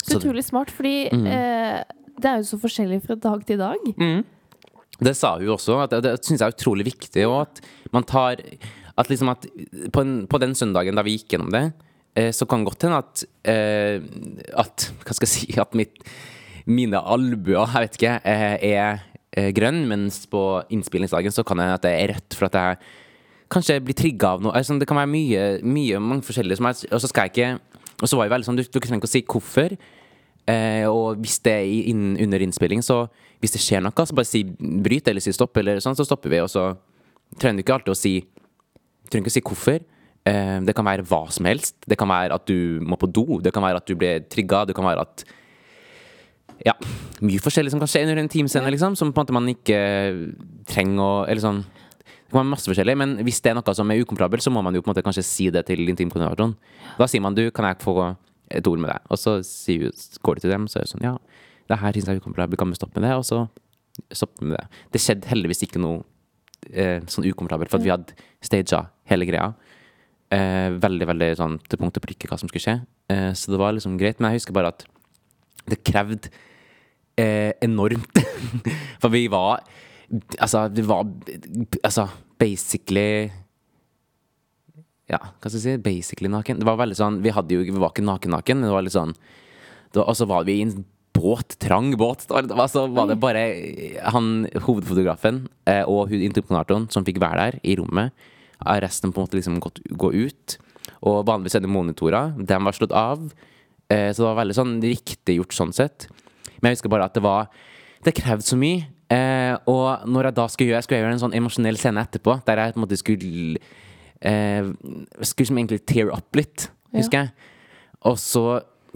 Så utrolig smart, fordi Mm. eh, det er jo så forskjellig fra dag til dag. Det sa hun også. At det, det syns jeg er utrolig viktig. Og at man tar At liksom at på, en, på den søndagen da vi gikk gjennom det, eh, så kan godt hende at eh, At Hva skal jeg si At mitt, mine albuer, jeg vet ikke, eh, er eh, grønn, mens på innspillingsdagen så kan jeg at det er rødt for at jeg kanskje blir trigga av noe. Altså, det kan være mye, mye mange forskjellige som er Og så skal jeg ikke Og så var jeg veldig sånn Du, du trenger ikke å si hvorfor. Eh, og hvis det er inn, under innspilling, så hvis det skjer noe, så bare si bryt eller si stopp, eller sånn, så stopper vi. Og så trenger du ikke alltid å si trenger ikke å si hvorfor. Eh, det kan være hva som helst. Det kan være at du må på do. Det kan være at du blir trigga. Det kan være at Ja, mye forskjellig som kan skje under en timescene, liksom. Som på en måte man ikke trenger å Eller sånn Det kan være masse forskjellig, men hvis det er noe som er ukomfortabelt, så må man jo på en måte kanskje si det til intimkoordinatoren. Da sier man du, kan jeg få et ord med deg? Og så sier, går du til dem, så er det sånn ja, det her syns jeg er ukomfortabelt, kan vi stoppe med det? Og så stopper vi med det. Det skjedde heldigvis ikke noe eh, sånn ukomfortabelt, for at vi hadde staged hele greia. Eh, veldig veldig sånn til punkt og prikke hva som skulle skje. Eh, så det var liksom greit. Men jeg husker bare at det krevde eh, enormt. For vi var Altså, vi var altså basically Ja, hva skal jeg si? Basically naken. Det var veldig sånn Vi hadde jo Vi var ikke naken-naken, men det var litt sånn Og så var vi i en båt, trang båt. Så var det bare han hovedfotografen eh, og hun interprenatoren som fikk være der i rommet. Resten på en måte liksom gått, gå ut. Og vanligvis er det monitorer. De var slått av. Eh, så det var veldig sånn riktig gjort sånn sett. Men jeg husker bare at det var Det krevde så mye. Eh, og når jeg da skulle gjøre, skulle jeg gjøre en sånn emosjonell scene etterpå, der jeg på en måte skulle eh, Skulle som egentlig tear up litt, husker jeg. Og så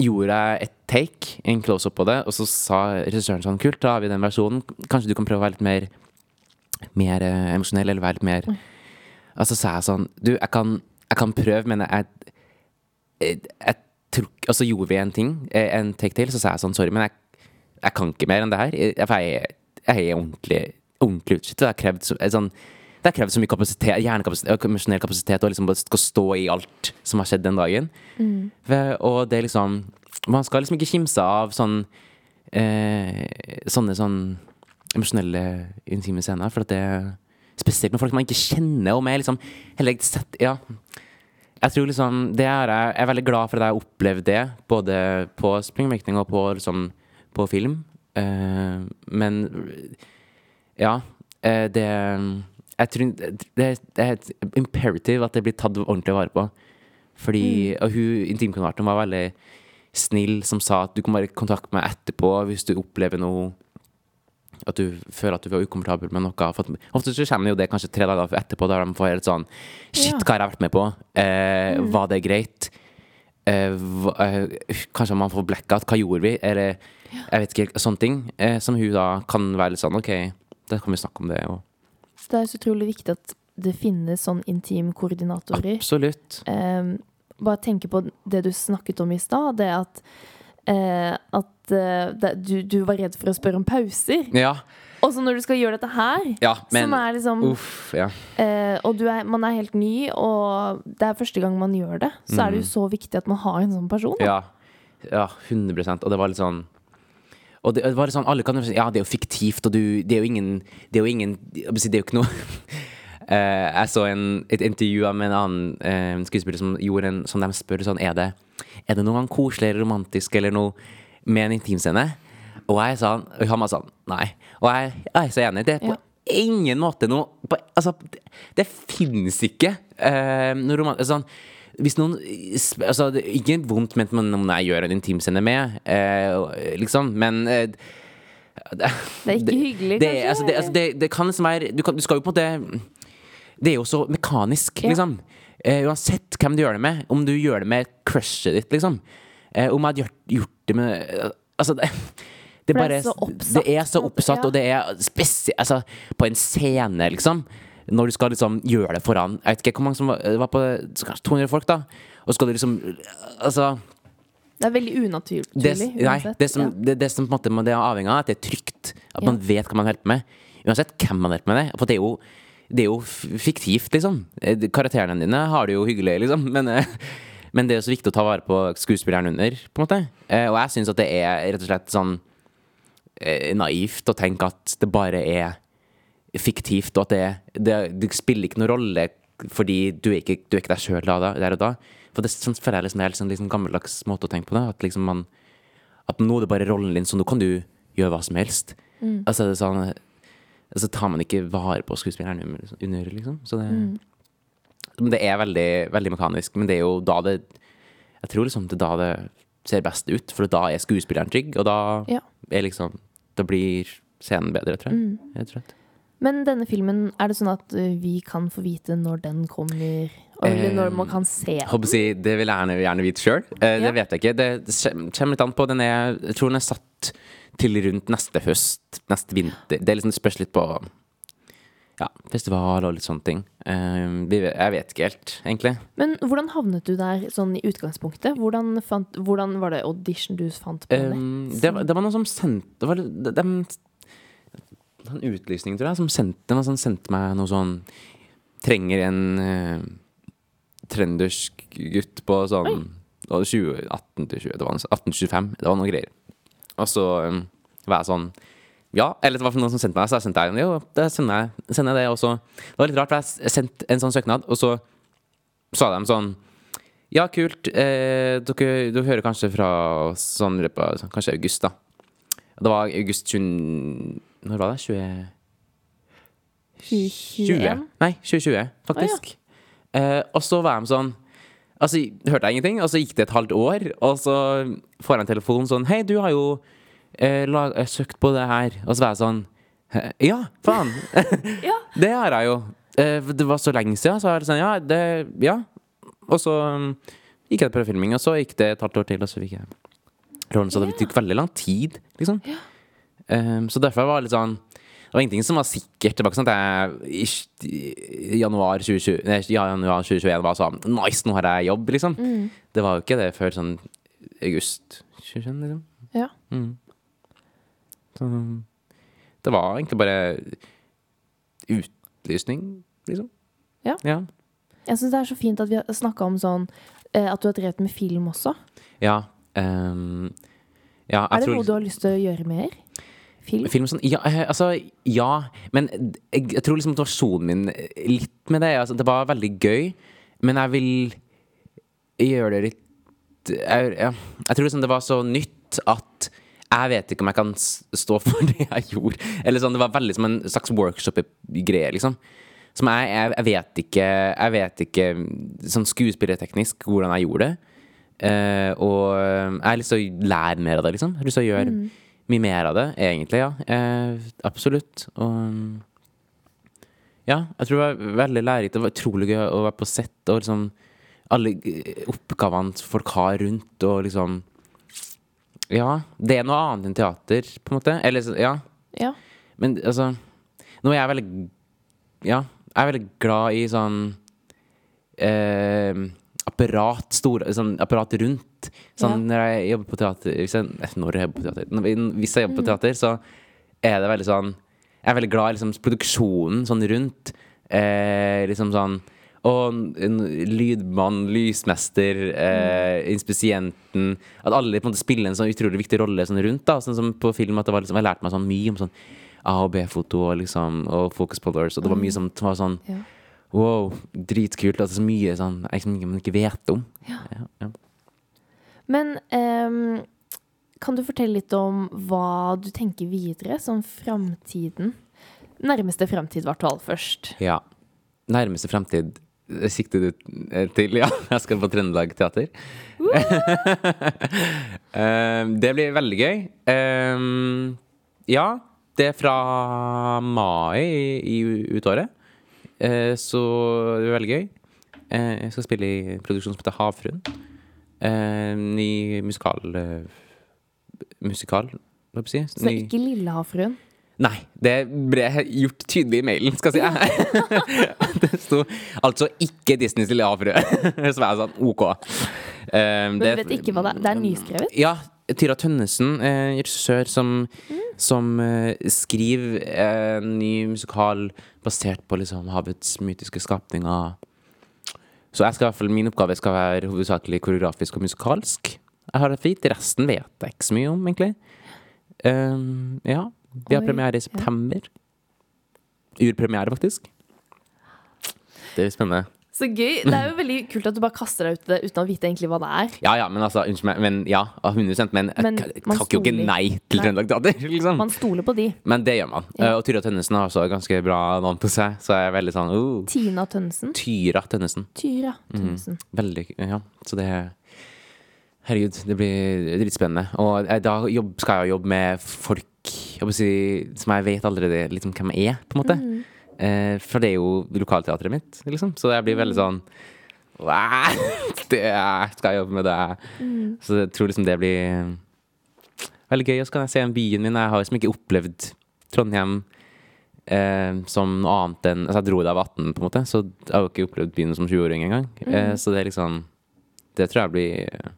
gjorde jeg et take, en close-up på det, og så sa regissøren sånn Kult, da har vi den versjonen. Kanskje du kan prøve å være litt mer Mer eh, emosjonell, eller være litt mer Og så sa jeg sånn Du, jeg kan, jeg kan prøve, men jeg, jeg, jeg tror Og så gjorde vi en ting, eh, en take til, så sa jeg sånn Sorry, men jeg, jeg kan ikke mer enn det her. For jeg, jeg er ordentlig, ordentlig utslitt. Det har krevd så, sånn det har krevd så mye kapasitet, hjernekapasitet, og emosjonell kapasitet å liksom bare stå i alt som har skjedd den dagen. Mm. Og det er liksom Man skal liksom ikke kimse av sånn eh, Sånne sånn emosjonelle, intime scener, for at det Spesielt med folk man ikke kjenner, og med liksom heller sett Ja. Jeg tror liksom det er jeg, jeg er veldig glad for at jeg har opplevd det, både på springmaking og på, liksom, på film. Uh, men ja. Uh, det Jeg tror det, det er et imperative at det blir tatt ordentlig vare på. Fordi Og hun intimkonverten var veldig snill, som sa at du kan bare kontakte meg etterpå hvis du opplever noe At du føler at du er ukomfortabel med noe. For ofte så kommer jo det kanskje tre dager etterpå, der de får helt sånn Shit, hva har jeg vært med på? Eh, Var det greit? Eh, hva, eh, kanskje man får blackout. Hva gjorde vi? Eller jeg vet ikke, sånne ting. Eh, som hun da kan være litt sånn OK, da kan vi snakke om det. Og, Det er så utrolig viktig at det finnes sånn intimkoordinatorer. absolutt. Eh, bare tenke på det du snakket om i stad, det at at eh, du, du var redd for å spørre om pauser. Ja. Og så når du skal gjøre dette her, ja men som er liksom Uff, ja. eh, Og du er, man er helt ny, og det er første gang man gjør det, så er det jo så viktig at man har en sånn person. Ja, ja 100% Og det var litt sånn Og det, det var litt sånn Alle kan jo si Ja, det er jo fiktivt, og du Det er jo ingen Det er jo ingen Det er jo ikke noe Eh, Jeg så en, et intervju med en annen uh, skuespiller som gjorde en Som de spør sånn Er det, er det noe koselig eller romantisk eller noe med en intimscene? Og jeg sa Og han var sånn Nei. Og jeg, jeg er så enig. Det er på Ja. ingen måte noe på, Altså, det, det finnes ikke uh, noe romantisk sånn, Hvis noen altså, Ikke vondt ment men om jeg gjør en intimscene med, liksom, men det, Det er ikke hyggelig, det, kanskje? altså, det, altså, det, det kan liksom være du, kan, du skal jo på en måte Det er jo så mekanisk, Ja. liksom. Eh, uansett hvem du gjør det med. Om du gjør det med crushet ditt, liksom. Eh, om jeg hadde gjort, gjort det med eh, Altså, det, det, er bare, så oppsatt, det er så oppsatt, ja. og det er spesielt Altså, på en scene, liksom. Når du skal liksom gjøre det foran Jeg vet ikke hvor mange som var, var på Kanskje 200 folk, da. Og så skal du liksom Altså Det er veldig unaturlig. det, nei, det som, Ja. det, det som på en måte det er avhengig av, at det er trygt. At man vet hva man holder på med. Uansett hvem man holder på med det. For det er jo, det er jo fiktivt, liksom. Eh, Karakterene dine har det jo hyggelig, liksom. Men, eh, men det er så viktig å ta vare på skuespilleren under, på en måte. Eh, Og jeg syns at det er rett og slett sånn naivt å tenke at det bare er fiktivt, og at det, det, det spiller ikke noen rolle fordi du er ikke, du er ikke deg sjøl der og da. For det sånn føler jeg liksom, er en liksom gammeldags måte å tenke på det. At liksom man At nå er det bare rollen din, så nå kan du gjøre hva som helst. Altså det sånn Så tar man ikke vare på skuespilleren under, under, liksom. Så det mm. det er veldig, veldig mekanisk. Men det er jo da det Jeg tror liksom det er da det ser best ut, for da er skuespilleren trygg, og da Ja. er liksom Da blir scenen bedre, tror jeg. Rett og slett. Men denne filmen, er det sånn at uh, vi kan få vite når den kommer? Eller når man kan se den? Si, Det vil jeg gjerne, gjerne vite sjøl. Eh, Ja. Det vet jeg ikke. Det det kommer litt an på. Den er, jeg tror den er satt til rundt neste høst, neste vinter. Det liksom, det spørs litt på ja, festival og litt sånne ting. Uh, jeg vet ikke helt, egentlig. Men hvordan havnet du der sånn i utgangspunktet? Hvordan, fant, hvordan var det audition du fant på Um, det, var- det var noen som sendte Det var de, de, en utlysning, tror jeg, som sendte, var sånn, sendte meg noe sånn Trenger en uh, trøndersk gutt på sånn og 20, 18 til 20, det var noe- 18 til 25. Det var noe greier. Og så um, var jeg sånn Ja, eller det var noen som sendte meg, så jeg sendte jeg jo, det sender jeg, sender jeg det. Og så Det var litt rart, for jeg sendte en sånn søknad, og så sa de sånn Ja, kult. Eh, dere, dere hører kanskje fra oss sånn i løpet av sånn, kanskje august, da. Det var august 20... Når var det? 20... 20? Nei, 2020, faktisk. Eh, og så var de sånn Altså, hørte jeg ingenting, og så gikk det et halvt år, og så får jeg en telefon sånn Hei, du har jo eh, lag, eh, søkt på det her. Og så var jeg sånn Ja, faen! Ja. det har jeg jo. Eh, det var så lenge siden, så jeg sånn Ja, det Ja. Og så um, gikk jeg på prøvefilming, og så gikk det et halvt år til, og så fikk jeg rollen. Så det tok veldig lang tid, liksom. Um, så derfor var jeg litt sånn var ingenting som var sikkert. Det var ikke sånn at jeg i, januar 2020 Nei, januar 2021 var sånn Nice, nå har jeg jobb, liksom. Det var jo ikke det før sånn august 2021, liksom. Ja. Så det var egentlig bare utlysning, liksom. Ja. Ja. Jeg syns det er så fint at vi har snakka om sånn eh, At du har drevet med film også. ja um, ja, Er det tror- noe du har lyst til å gjøre mer? Film? Film sånn, ja, eh, altså, ja, men jeg, jeg tror liksom motivasjonen min litt med det altså, Det var veldig gøy, men jeg vil gjøre det litt jeg, ja, jeg tror liksom det var så nytt at jeg vet ikke om jeg kan stå for det jeg gjorde. Eller sånn, Det var veldig som en slags workshop-greie, liksom. Som jeg, jeg, jeg vet ikke Jeg vet ikke sånn skuespillerteknisk hvordan jeg gjorde det. Uh, og jeg har lyst til å lære mer av det, liksom. Jeg har lyst til å gjøre mye mer av det, egentlig, ja. Eh, absolutt. Og ja, jeg tror det var veldig lærerikt. Det var utrolig gøy å være på sett og liksom alle oppgavene folk har rundt, og liksom Ja, det er noe annet enn teater, på en måte. Eller ja. Ja. Men altså Nå er jeg veldig Ja, jeg er veldig glad i sånn eh, apparat, store, sånn apparat rundt. Sånn Ja. når jeg jobber på teater Hvis jeg, når jeg jobber på teater Hvis jeg jobber på teater, så er det veldig sånn Jeg er veldig glad i liksom produksjonen sånn rundt. Eh, liksom sånn og en lydmann, lysmester, eh, inspisienten At alle på en måte spiller en sånn utrolig viktig rolle sånn rundt. da Sånn som på film at det var liksom, Jeg lærte meg sånn mye om sånn A- og B-foto og liksom Og focus pullers. Og det var mye som var sånn Ja. Wow, dritkult. At det er så mye sånn jeg, som man ikke vet om. Ja. Ja, ja. Men um, kan du fortelle litt om hva du tenker videre, sånn framtiden? Nærmeste framtid, i hvert fall, først. ja. Nærmeste fremtid eh, sikter du til? Ja, jeg skal på Trøndelag Teater. Eh, det blir veldig gøy. Eh, ja, det er fra mai i, i ut året. Eh, så det er veldig gøy. Eh, jeg skal spille i en produksjon som heter Havfruen. Eh, ny musikal eh, Musikal, hva skal jeg si. Så Ny- ikke Lillehavfruen. Nei, det ble gjort tydelig i mailen, skal jeg si. det sto altså ikke Disneys lille havfrue. Så var jeg sånn OK. Um, Men du vet ikke hva det er? Det er nyskrevet? Ja. Tyra Tønnesen, eh, regissør som, som eh, skriver en ny musikal basert på liksom havets mytiske skapninger. Så jeg skal, i hvert fall, min oppgave skal være hovedsakelig koreografisk og musikalsk. Jeg har det fint. Resten vet jeg ikke så mye om, egentlig. Um, ja. Vi har Oi, premiere i september. Urpremiere, faktisk. Det blir spennende. Så gøy. Det er jo veldig kult at du bare kaster deg ut i det uten å vite egentlig hva det er. Ja, ja, men altså, unnskyld meg, men ja, 100 Men Men jeg takker jo ikke nei til. Trøndelag Teater, liksom. Man stoler på de. Men det gjør man. Ja. Uh, Og Tyra Tønnesen har også ganske bra navn på seg, så jeg er veldig sånn uh, Tina Tønnesen. Tyra Tønnesen. Tyra Tønnesen. Tønnesen. Veldig Ja, så det Herregud, det blir dritspennende. Og eh, da jobb, skal jeg jo jobbe med folk jeg si, som jeg vet allerede litt om hvem jeg er, på en måte. Mhm. Eh, for det er jo lokalteatret mitt, liksom. Så jeg blir veldig sånn Det skal jeg jobbe med det. Mm. Så jeg tror liksom det blir veldig gøy. Og så kan jeg se byen min. Jeg har liksom ikke opplevd Trondheim eh, som noe annet enn Altså, jeg dro da jeg var 18, på en måte, så jeg har jo ikke opplevd byen som 20-åring engang. Eh, så det er liksom Det tror jeg blir eh,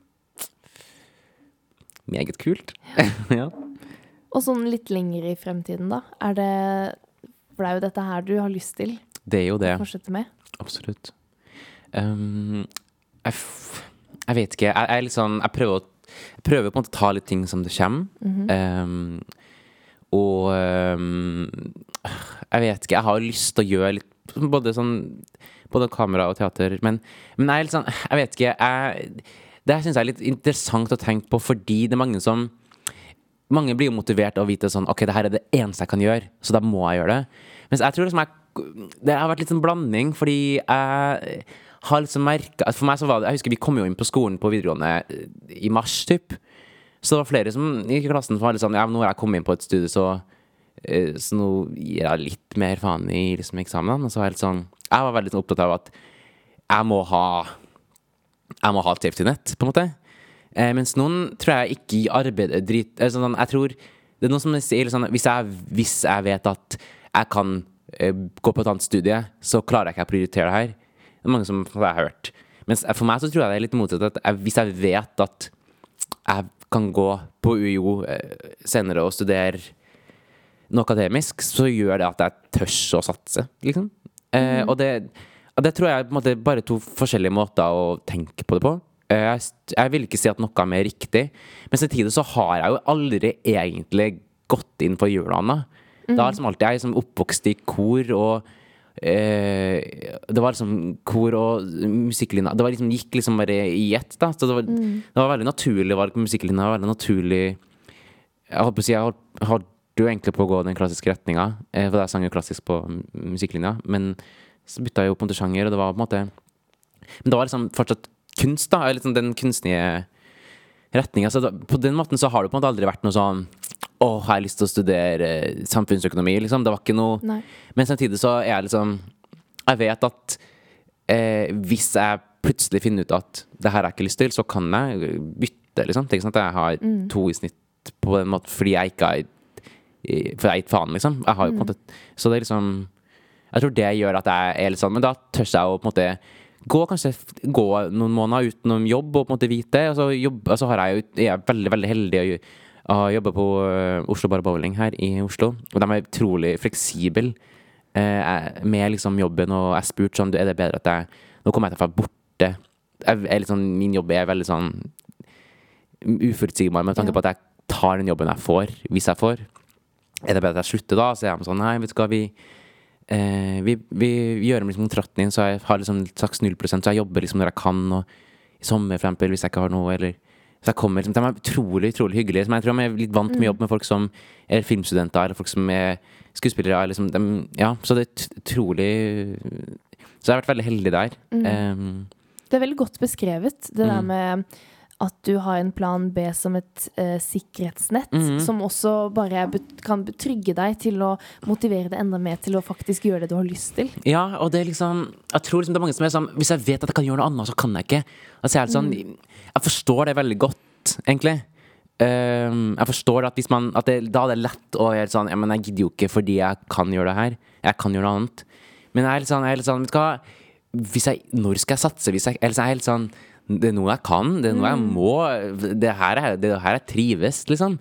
meget kult. ja. Og sånn litt lenger i fremtiden, da. Er det For det er jo dette her du har lyst til Det er jo det. å fortsette med. Absolutt. Um, jeg, jeg vet ikke. Jeg, jeg, liksom, jeg, prøver prøver på en måte å ta litt ting som det kommer. um, og um, jeg vet ikke. Jeg har lyst til å gjøre litt både sånn Både kamera og teater. Men, men jeg liksom, Jeg vet ikke. Jeg, det syns jeg er litt interessant å tenke på, fordi det er mange som mange blir jo motivert av å vite sånn Ok, det her er det eneste jeg kan gjøre, så da må jeg gjøre det. Mens jeg tror liksom jeg Det har vært litt sånn blanding, fordi jeg har liksom merka For meg så var det Jeg husker vi kom jo inn på skolen på videregående eh, i mars, typ. Så det var flere som i klassen som var litt sånn Ja, nå har jeg kommet inn på et studie, så eh, Så nå gir jeg litt mer faen i liksom eksamen. Og så var jeg litt sånn Jeg var veldig sånn opptatt av at jeg må ha Jeg må ha et safety net, på en måte. Eh, mens noen tror jeg ikke arbeider drit eh, sånn, Jeg tror Det er noen som sier sånn hvis jeg, hvis jeg vet at jeg kan eh, gå på et annet studie, så klarer jeg ikke å prioritere det her. Det er mange som jeg har hørt. Mens for meg så tror jeg det er litt motsatt. At jeg, hvis jeg vet at jeg kan gå på UiO eh, senere og studere noe akademisk, så gjør det at jeg tør å satse, liksom. Eh, og, det, det tror jeg er bare to forskjellige måter å tenke på det på. Eh, jeg, jeg vil ikke si at noe er mer riktig, men samtidig så har jeg jo aldri egentlig gått inn for jula ennå. Det har liksom alltid jeg er liksom oppvokst i kor og eh, Det var liksom kor og musikklinja Det var liksom, gikk liksom bare i ett, da. Så det var, det var veldig naturlig valg på musikklinja. var Veldig naturlig Jeg holdt på å si, jeg holdt, holdt jo egentlig på å gå den klassiske retninga, eh, for jeg sang jo klassisk på musikklinja, men så bytta jeg jo på en måte sjanger, og det var på en måte Men det var liksom fortsatt kunst, da. Eller liksom den kunstige retninga. Så da, på den måten så har det på en måte aldri vært noe sånn Å, har jeg lyst til å studere eh, samfunnsøkonomi, liksom? Det var ikke noe Nei. Men samtidig så er jeg liksom Jeg vet at eh, hvis jeg plutselig finner ut at det her har jeg ikke lyst til, så kan jeg bytte, liksom. Er sånn at jeg har to i snitt på en måte fordi jeg ikke har For jeg har gitt faen, liksom. Jeg har jo på en måte Så det er liksom Jeg tror det gjør at jeg er litt sånn Men da tør jeg å på en måte gå kanskje gå noen måneder utenom jobb og på en måte vite. Og så, jobbe, og så har jeg jeg er veldig veldig heldig å, jobbe på øh, Oslo Bar Bowling her i Oslo. Og de er utrolig fleksible eh, med liksom jobben. Og jeg spurte sånn Er det bedre at jeg Nå kommer jeg til å være borte. Jeg, sånn, min jobb er veldig sånn uforutsigbar med tanke på at jeg tar den jobben jeg får, hvis jeg får. Er det bedre at jeg slutter da? Så er de sånn Nei, vet du hva, vi eh, vi, vi gjør om liksom kontrakten din, så jeg har liksom slags 0 så jeg jobber liksom når jeg kan, og i sommer for eksempel, hvis jeg ikke har noe, eller så jeg kommer liksom, De er utrolig utrolig hyggelige. Som jeg tror jeg er litt vant med å jobbe med folk som er filmstudenter, eller folk som er skuespillere. eller Liksom, dem- ja, så det er utrolig Så jeg har vært veldig heldig der. Um, Det er veldig godt beskrevet, det der Mm. med at du har en plan B som et eh, sikkerhetsnett, Mhm. som også bare kan trygge deg til å motivere deg enda mer til å faktisk gjøre det du har lyst til. Ja, og det er liksom Jeg tror liksom det er mange som er sånn Hvis jeg vet at jeg kan gjøre noe annet, så kan jeg ikke. Altså, jeg, litt sånn, jeg forstår det veldig godt, egentlig. Um, jeg forstår at hvis man At det, da er det lett å gjøre sånn Ja, men jeg gidder jo ikke fordi jeg kan gjøre det her. Jeg kan gjøre noe annet. Men jeg er litt sånn, jeg er litt sånn Vet du hva? Jeg, når skal jeg satse? Hvis jeg, eller så er jeg helt sånn Det er noe jeg kan. Det er noe jeg må. Det her er det her jeg trives, liksom.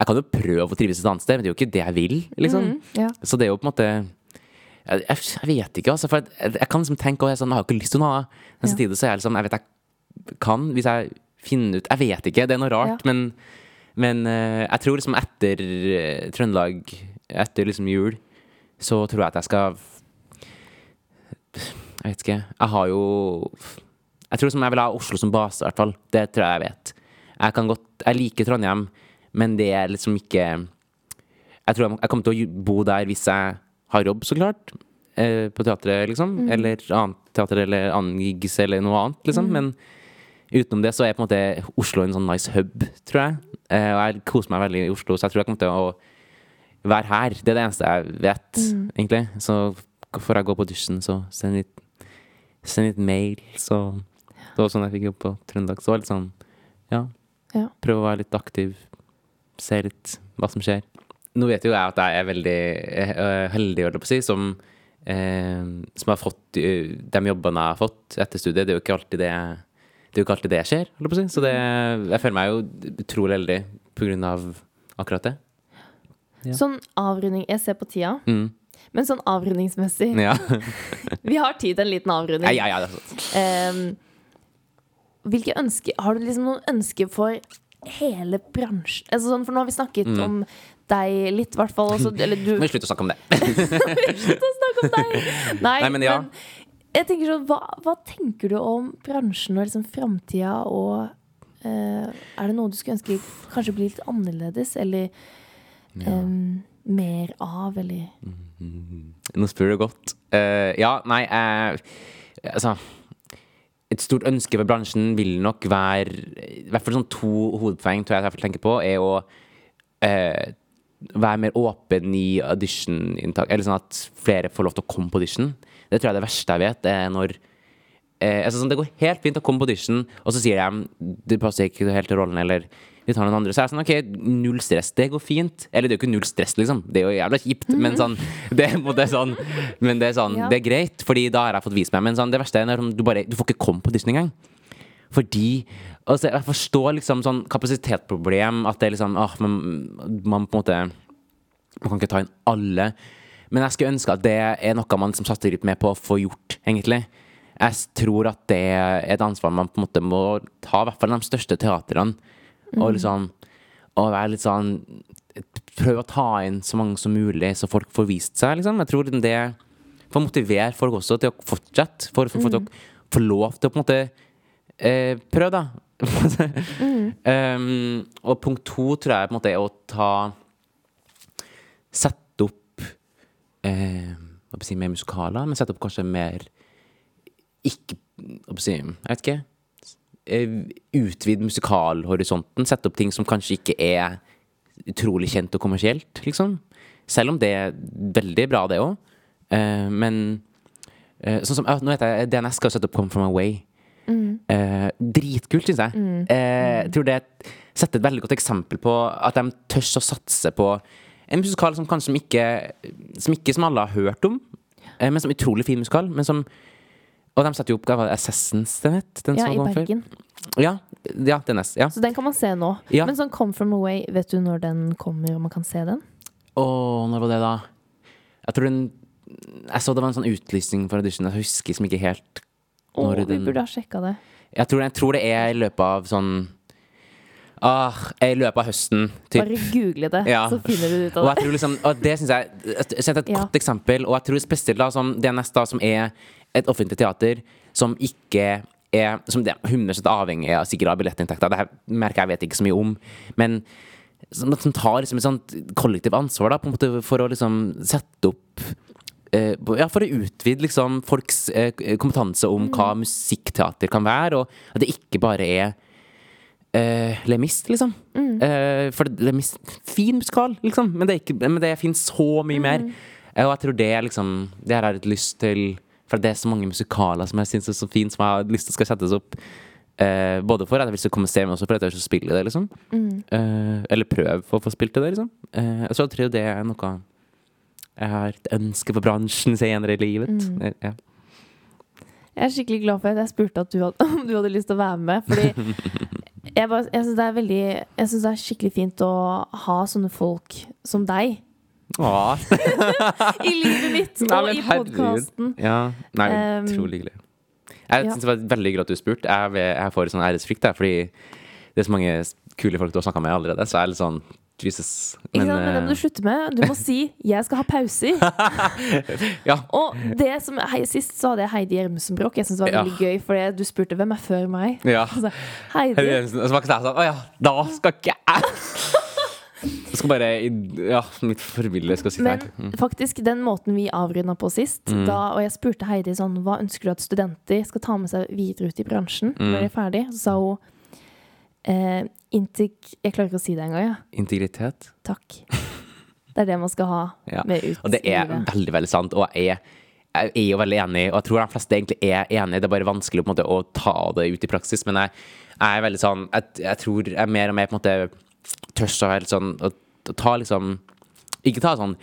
Jeg kan jo prøve å trives et annet sted, men det er jo ikke det jeg vil, liksom. Mm, ja. Så det er jo på en måte jeg, jeg, vet ikke, altså. For jeg, jeg kan liksom tenke og jeg, er sånn, jeg har ikke lyst til noe annet. Men samtidig så er jeg liksom Jeg vet jeg kan, hvis jeg finner ut Jeg vet ikke, det er noe rart, Ja. men Men eh, jeg tror liksom etter eh, Trøndelag, etter liksom jul, så tror jeg at jeg skal Jeg vet ikke. Jeg har jo Jeg tror som jeg vil ha Oslo som base, i hvert fall. Det tror jeg jeg vet. Jeg kan godt Jeg liker Trondheim, men det er liksom ikke Jeg tror jeg, jeg kommer til å bo der hvis jeg har jobb, så klart. Eh, på teatret, liksom. Eller annet teater, eller annen gigs, eller noe annet, liksom. Men utenom det så er på en måte Oslo en sånn nice hub, tror jeg. Eh, og jeg koser meg veldig i Oslo, så jeg tror jeg kommer til å være her. Det er det eneste jeg vet, egentlig. Så får jeg gå på dusjen, så send litt, send litt mail, så Det var sånn jeg fikk jobb på Trøndelag. Så det var litt sånn, ja. Ja. Prøve å være litt aktiv. Se litt hva som skjer. Nå vet jo jeg at jeg er veldig eh, heldig, holdt jeg på å si, som, eh, som har fått de jobbene jeg har fått etter studiet. Det er jo ikke alltid det det er jo ikke alltid det skjer, holdt jeg på å si. Så det, jeg føler meg jo utrolig heldig på grunn av akkurat det. Ja. Sånn avrunding Jeg ser på tida. Mm. Men sånn avrundingsmessig Ja. Vi har tid til en liten avrunding. ja, ja, det er sant. Ehm, hvilke ønsker Har du liksom noen ønsker for hele bransjen? Altså sånn, for nå har vi snakket Mm. om deg litt, i hvert fall. Også, eller du Må vi slutte å snakke om det? Slutt å snakke om deg! Nei, Nei, men ja. jeg tenker sånn, hva, hva tenker du om bransjen og liksom framtida og uh, Er det noe du skulle ønske kanskje blir litt annerledes, eller em, mer av, eller Nå spør du godt. Uh, ja, nei uh, Altså Et stort ønske for bransjen vil nok være I hvert fall sånn to hovedpoeng tror jeg jeg tenker på, er å eh, være mer åpen i audition-inntak. Eller sånn at flere får lov til å komme på audition. Det tror jeg er det verste jeg vet, er når eh, altså sånn, Det går helt fint å komme på audition, og så sier de du passer ikke helt til rollen, eller vi tar noen andre. Så er det sånn, ok, null stress, det går fint. Eller det er jo ikke null stress, liksom. Det er jo jævla kjipt, men sånn det, er en måte sånn Men det er sånn, det er greit, fordi da har jeg fått vist meg. Men sånn, det verste er når du bare Du får ikke komme på Disney engang. Fordi altså, Jeg forstår liksom sånn kapasitetsproblem, at det er liksom åh, man, man på en måte Man kan ikke ta inn alle. Men jeg skulle ønske at det er noe man som satser litt mer på å få gjort, egentlig. Jeg tror at det er et ansvar man på en måte må ta, i hvert fall de største teatrene. Og liksom Og være litt sånn Prøve å ta inn så mange som mulig, så folk får vist seg, liksom. Jeg tror det får motivere folk også til å fortsette. For, for, for mm. å få lov til å på en måte eh, prøve, da. um, og punkt to tror jeg på en måte er å ta Sette opp eh, hva skal jeg si, mer musikaler, men sette opp kanskje mer Ikke hva skal jeg si, Jeg vet ikke. Eh, Utvide musikalhorisonten. Sette opp ting som kanskje ikke er utrolig kjent og kommersielt, liksom. Selv om det er veldig bra, det òg. men uh, sånn som uh, Nå heter jeg DNS skal sette opp Come From Away. Eh, dritkult, syns jeg. Eh, jeg tror det setter et veldig godt eksempel på at de tør å satse på en musikal som kanskje som ikke Som ikke som alle har hørt om, eh, men som utrolig fin musikal. Men som Og de satte jo opp Assassin's, den het? Den Ja, i? Bergen. Ja, ja, DNS. Ja. Så den kan man se nå. Ja. Men sånn Come From Away, vet du når den kommer, og man kan se den? Å, når var det, da? Jeg tror den Jeg så det var en sånn utlysning for audition. Jeg husker som ikke helt Åh, vi den burde ha sjekka det. jeg tror, jeg tror det er i løpet av sånn Ah, I løpet av høsten, typ. Bare google det, Ja. så finner du ut av jeg det. tror liksom Og det syns jeg Jeg synes er et Ja. godt eksempel. Og jeg tror spesielt da som DNS, da, som er et offentlig teater som ikke er Som det er 100 avhengig av sikkert av billettinntekter. Det her merker jeg vet ikke så mye om. Men som, som tar liksom et sånt kollektivt ansvar da, på en måte for å liksom sette opp eh, ja, For å utvide liksom folks eh, kompetanse om hva musikkteater kan være, og at det ikke bare er eh, Le Mist, liksom. Eh, for Le Mist Fin musikal, liksom, men det, er ikke, men det finnes så mye mer. Eh, og jeg tror det er liksom Det har jeg litt lyst til For det er så mange musikaler som jeg syns er så fine, som jeg har lyst til skal settes opp. Eh, både for at jeg vil komme se, men også for at jeg vil spille det, liksom. Eh, eller prøve for å få spilt det, liksom. Eh, så jeg tror det er noe jeg har et ønske for bransjen senere i livet. Eh, Ja. Jeg er skikkelig glad for at jeg spurte at du hadde, om du hadde lyst til å være med. Fordi jeg, bare- jeg syns det det er skikkelig fint å ha sånne folk som deg. i livet mitt og Nei, i podkasten. Ja. Nei, utrolig hyggelig. Jeg ja. synes det var veldig hyggelig at du spurte. Jeg, jeg får sånn æresfrykt, jeg, fordi det er så mange kule folk du har snakka med allerede. Så jeg er litt sånn Jesus. Ikke sant? Men det eh, må du slutte med. Du må si 'jeg skal ha pauser'. ja. Og det som hei, Sist så hadde jeg Heidi Gjermundsen-Broch. Jeg synes det var Ja. veldig gøy, for du spurte hvem er før meg. ja. Altså, Heidi Og så var ikke jeg sånn Å ja, da skal ikke jeg Jeg skal bare Ja, mitt forbilde skal sitte Men her. Mm. faktisk, den måten vi avrunda på sist, da, og jeg spurte Heidi sånn Hva ønsker du at studenter skal ta med seg videre ut i bransjen Mm. når de er ferdig? Så sa hun eh. Jeg klarer ikke å si det engang, ja. Integritet. Takk. Det er det man skal ha Ja. med ut Og det er veldig, veldig sant. Og jeg er, jeg er jo veldig enig, og jeg tror de fleste egentlig er enig. Det er bare vanskelig på en måte, å ta det ut i praksis. Men jeg, jeg er veldig sånn Jeg, jeg tror jeg er mer og mer på en måte tør å være litt sånn å, å ta liksom ikke ta sånn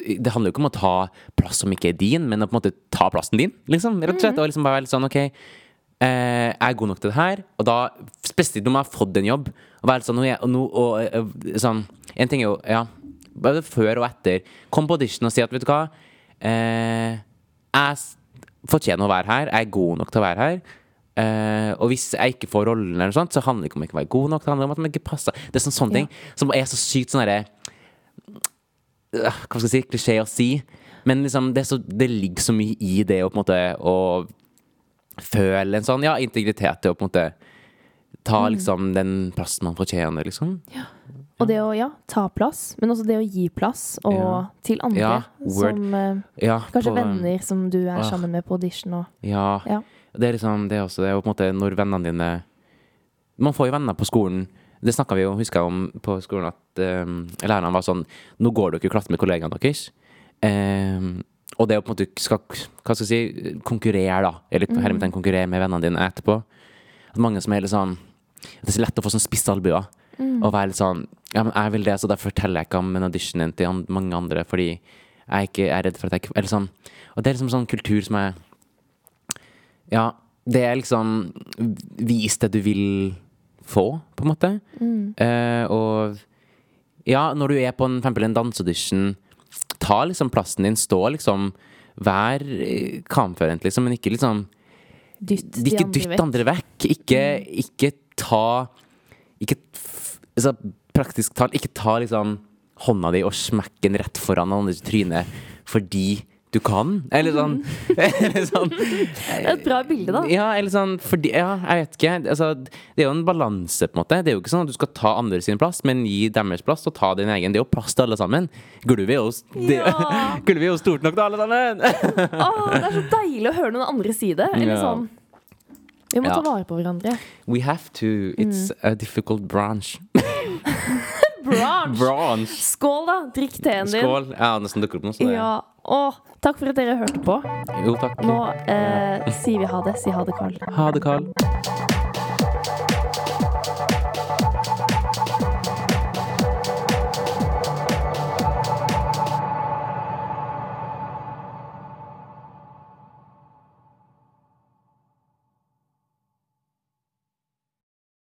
Det handler jo ikke om å ta plass som ikke er din, men å på en måte ta plassen din, liksom. Rett og slett. Og liksom bare være litt sånn OK, eh, jeg er god nok til det her. Og da, spesielt når man har fått en jobb, og være litt sånn og jeg, og og, eh, sånn, En ting er jo Ja, både før og etter, kom på audition og si at vet du hva eh, Jeg fortjener å være her. Jeg er god nok til å være her. Eh, og hvis jeg ikke får rollen, eller noe sånt, så handler det ikke om jeg ikke være god nok. Det handler om at man ikke passer. Det er sånne, sånne ting som er så sykt sånn derre uh, Hva skal jeg si? Klisjé å si. Men liksom, det, så, det ligger så mye i det å på en måte å føle en sånn ja, integritet til å på en måte ta Mm. liksom den plassen man fortjener, liksom. Og det å ja, ta plass, men også det å gi plass og Ja. til andre. Ja, som uh, Ja, kanskje på- venner som du er sammen med på audition. Og, Ja. Det er liksom det er også det er på en måte når vennene dine Man får jo venner på skolen. Det snakka vi jo, husker jeg om på skolen, at um, lærerne var sånn Nå går dere i klasse med kollegaene deres. Um, og det å på en måte skal, hva skal jeg si, konkurrere, da. Eller Mm. hermetegn konkurrere med vennene dine etterpå. At mange som er litt sånn Det er så lett å få sånn spisse albuer. Mm. Og være litt sånn Ja, men jeg vil det, så da forteller jeg ikke om en audition til mange andre, fordi jeg ikke er redd for at jeg ikke Eller sånn. Og det er liksom sånn kultur som er Ja, det er liksom Vis det du vil få, på en måte. Mm. Uh, og ja, når du er på en, for eksempel en danseaudition, ta liksom plassen din. Stå liksom Vær eh, kamførent, liksom, men ikke liksom dytt de Ikke andre dytt vekk. andre vekk. Ikke, ikke ta Ikke altså, Praktisk talt, ikke ta liksom hånda di og smekk den rett foran den andres tryne fordi du kan. Eller sånn, eller sånn Det er et bra bilde, da. ja, eller sånn fordi, Ja, jeg vet ikke. Altså, det er jo en balanse, på en måte. Det er jo ikke sånn at du skal ta andre sin plass, men gi deres plass og ta din egen. Det er jo plass til alle sammen. Gulvet er jo, det, Ja. gulvet er jo stort nok til alle sammen! Åh, det er så deilig å høre noen andre si det. Eller Ja. sånn Vi må Ja. ta vare på hverandre. We have to. It's a difficult branch. Branch! Branch! Skål, da! Drikk teen din. Skål. Jeg har nesten dukket opp noe. Så det, Ja. Og takk for at dere hørte på. Jo, takk. Nå eh, sier vi ha det. Si ha det, Karl. Ha det, Carl.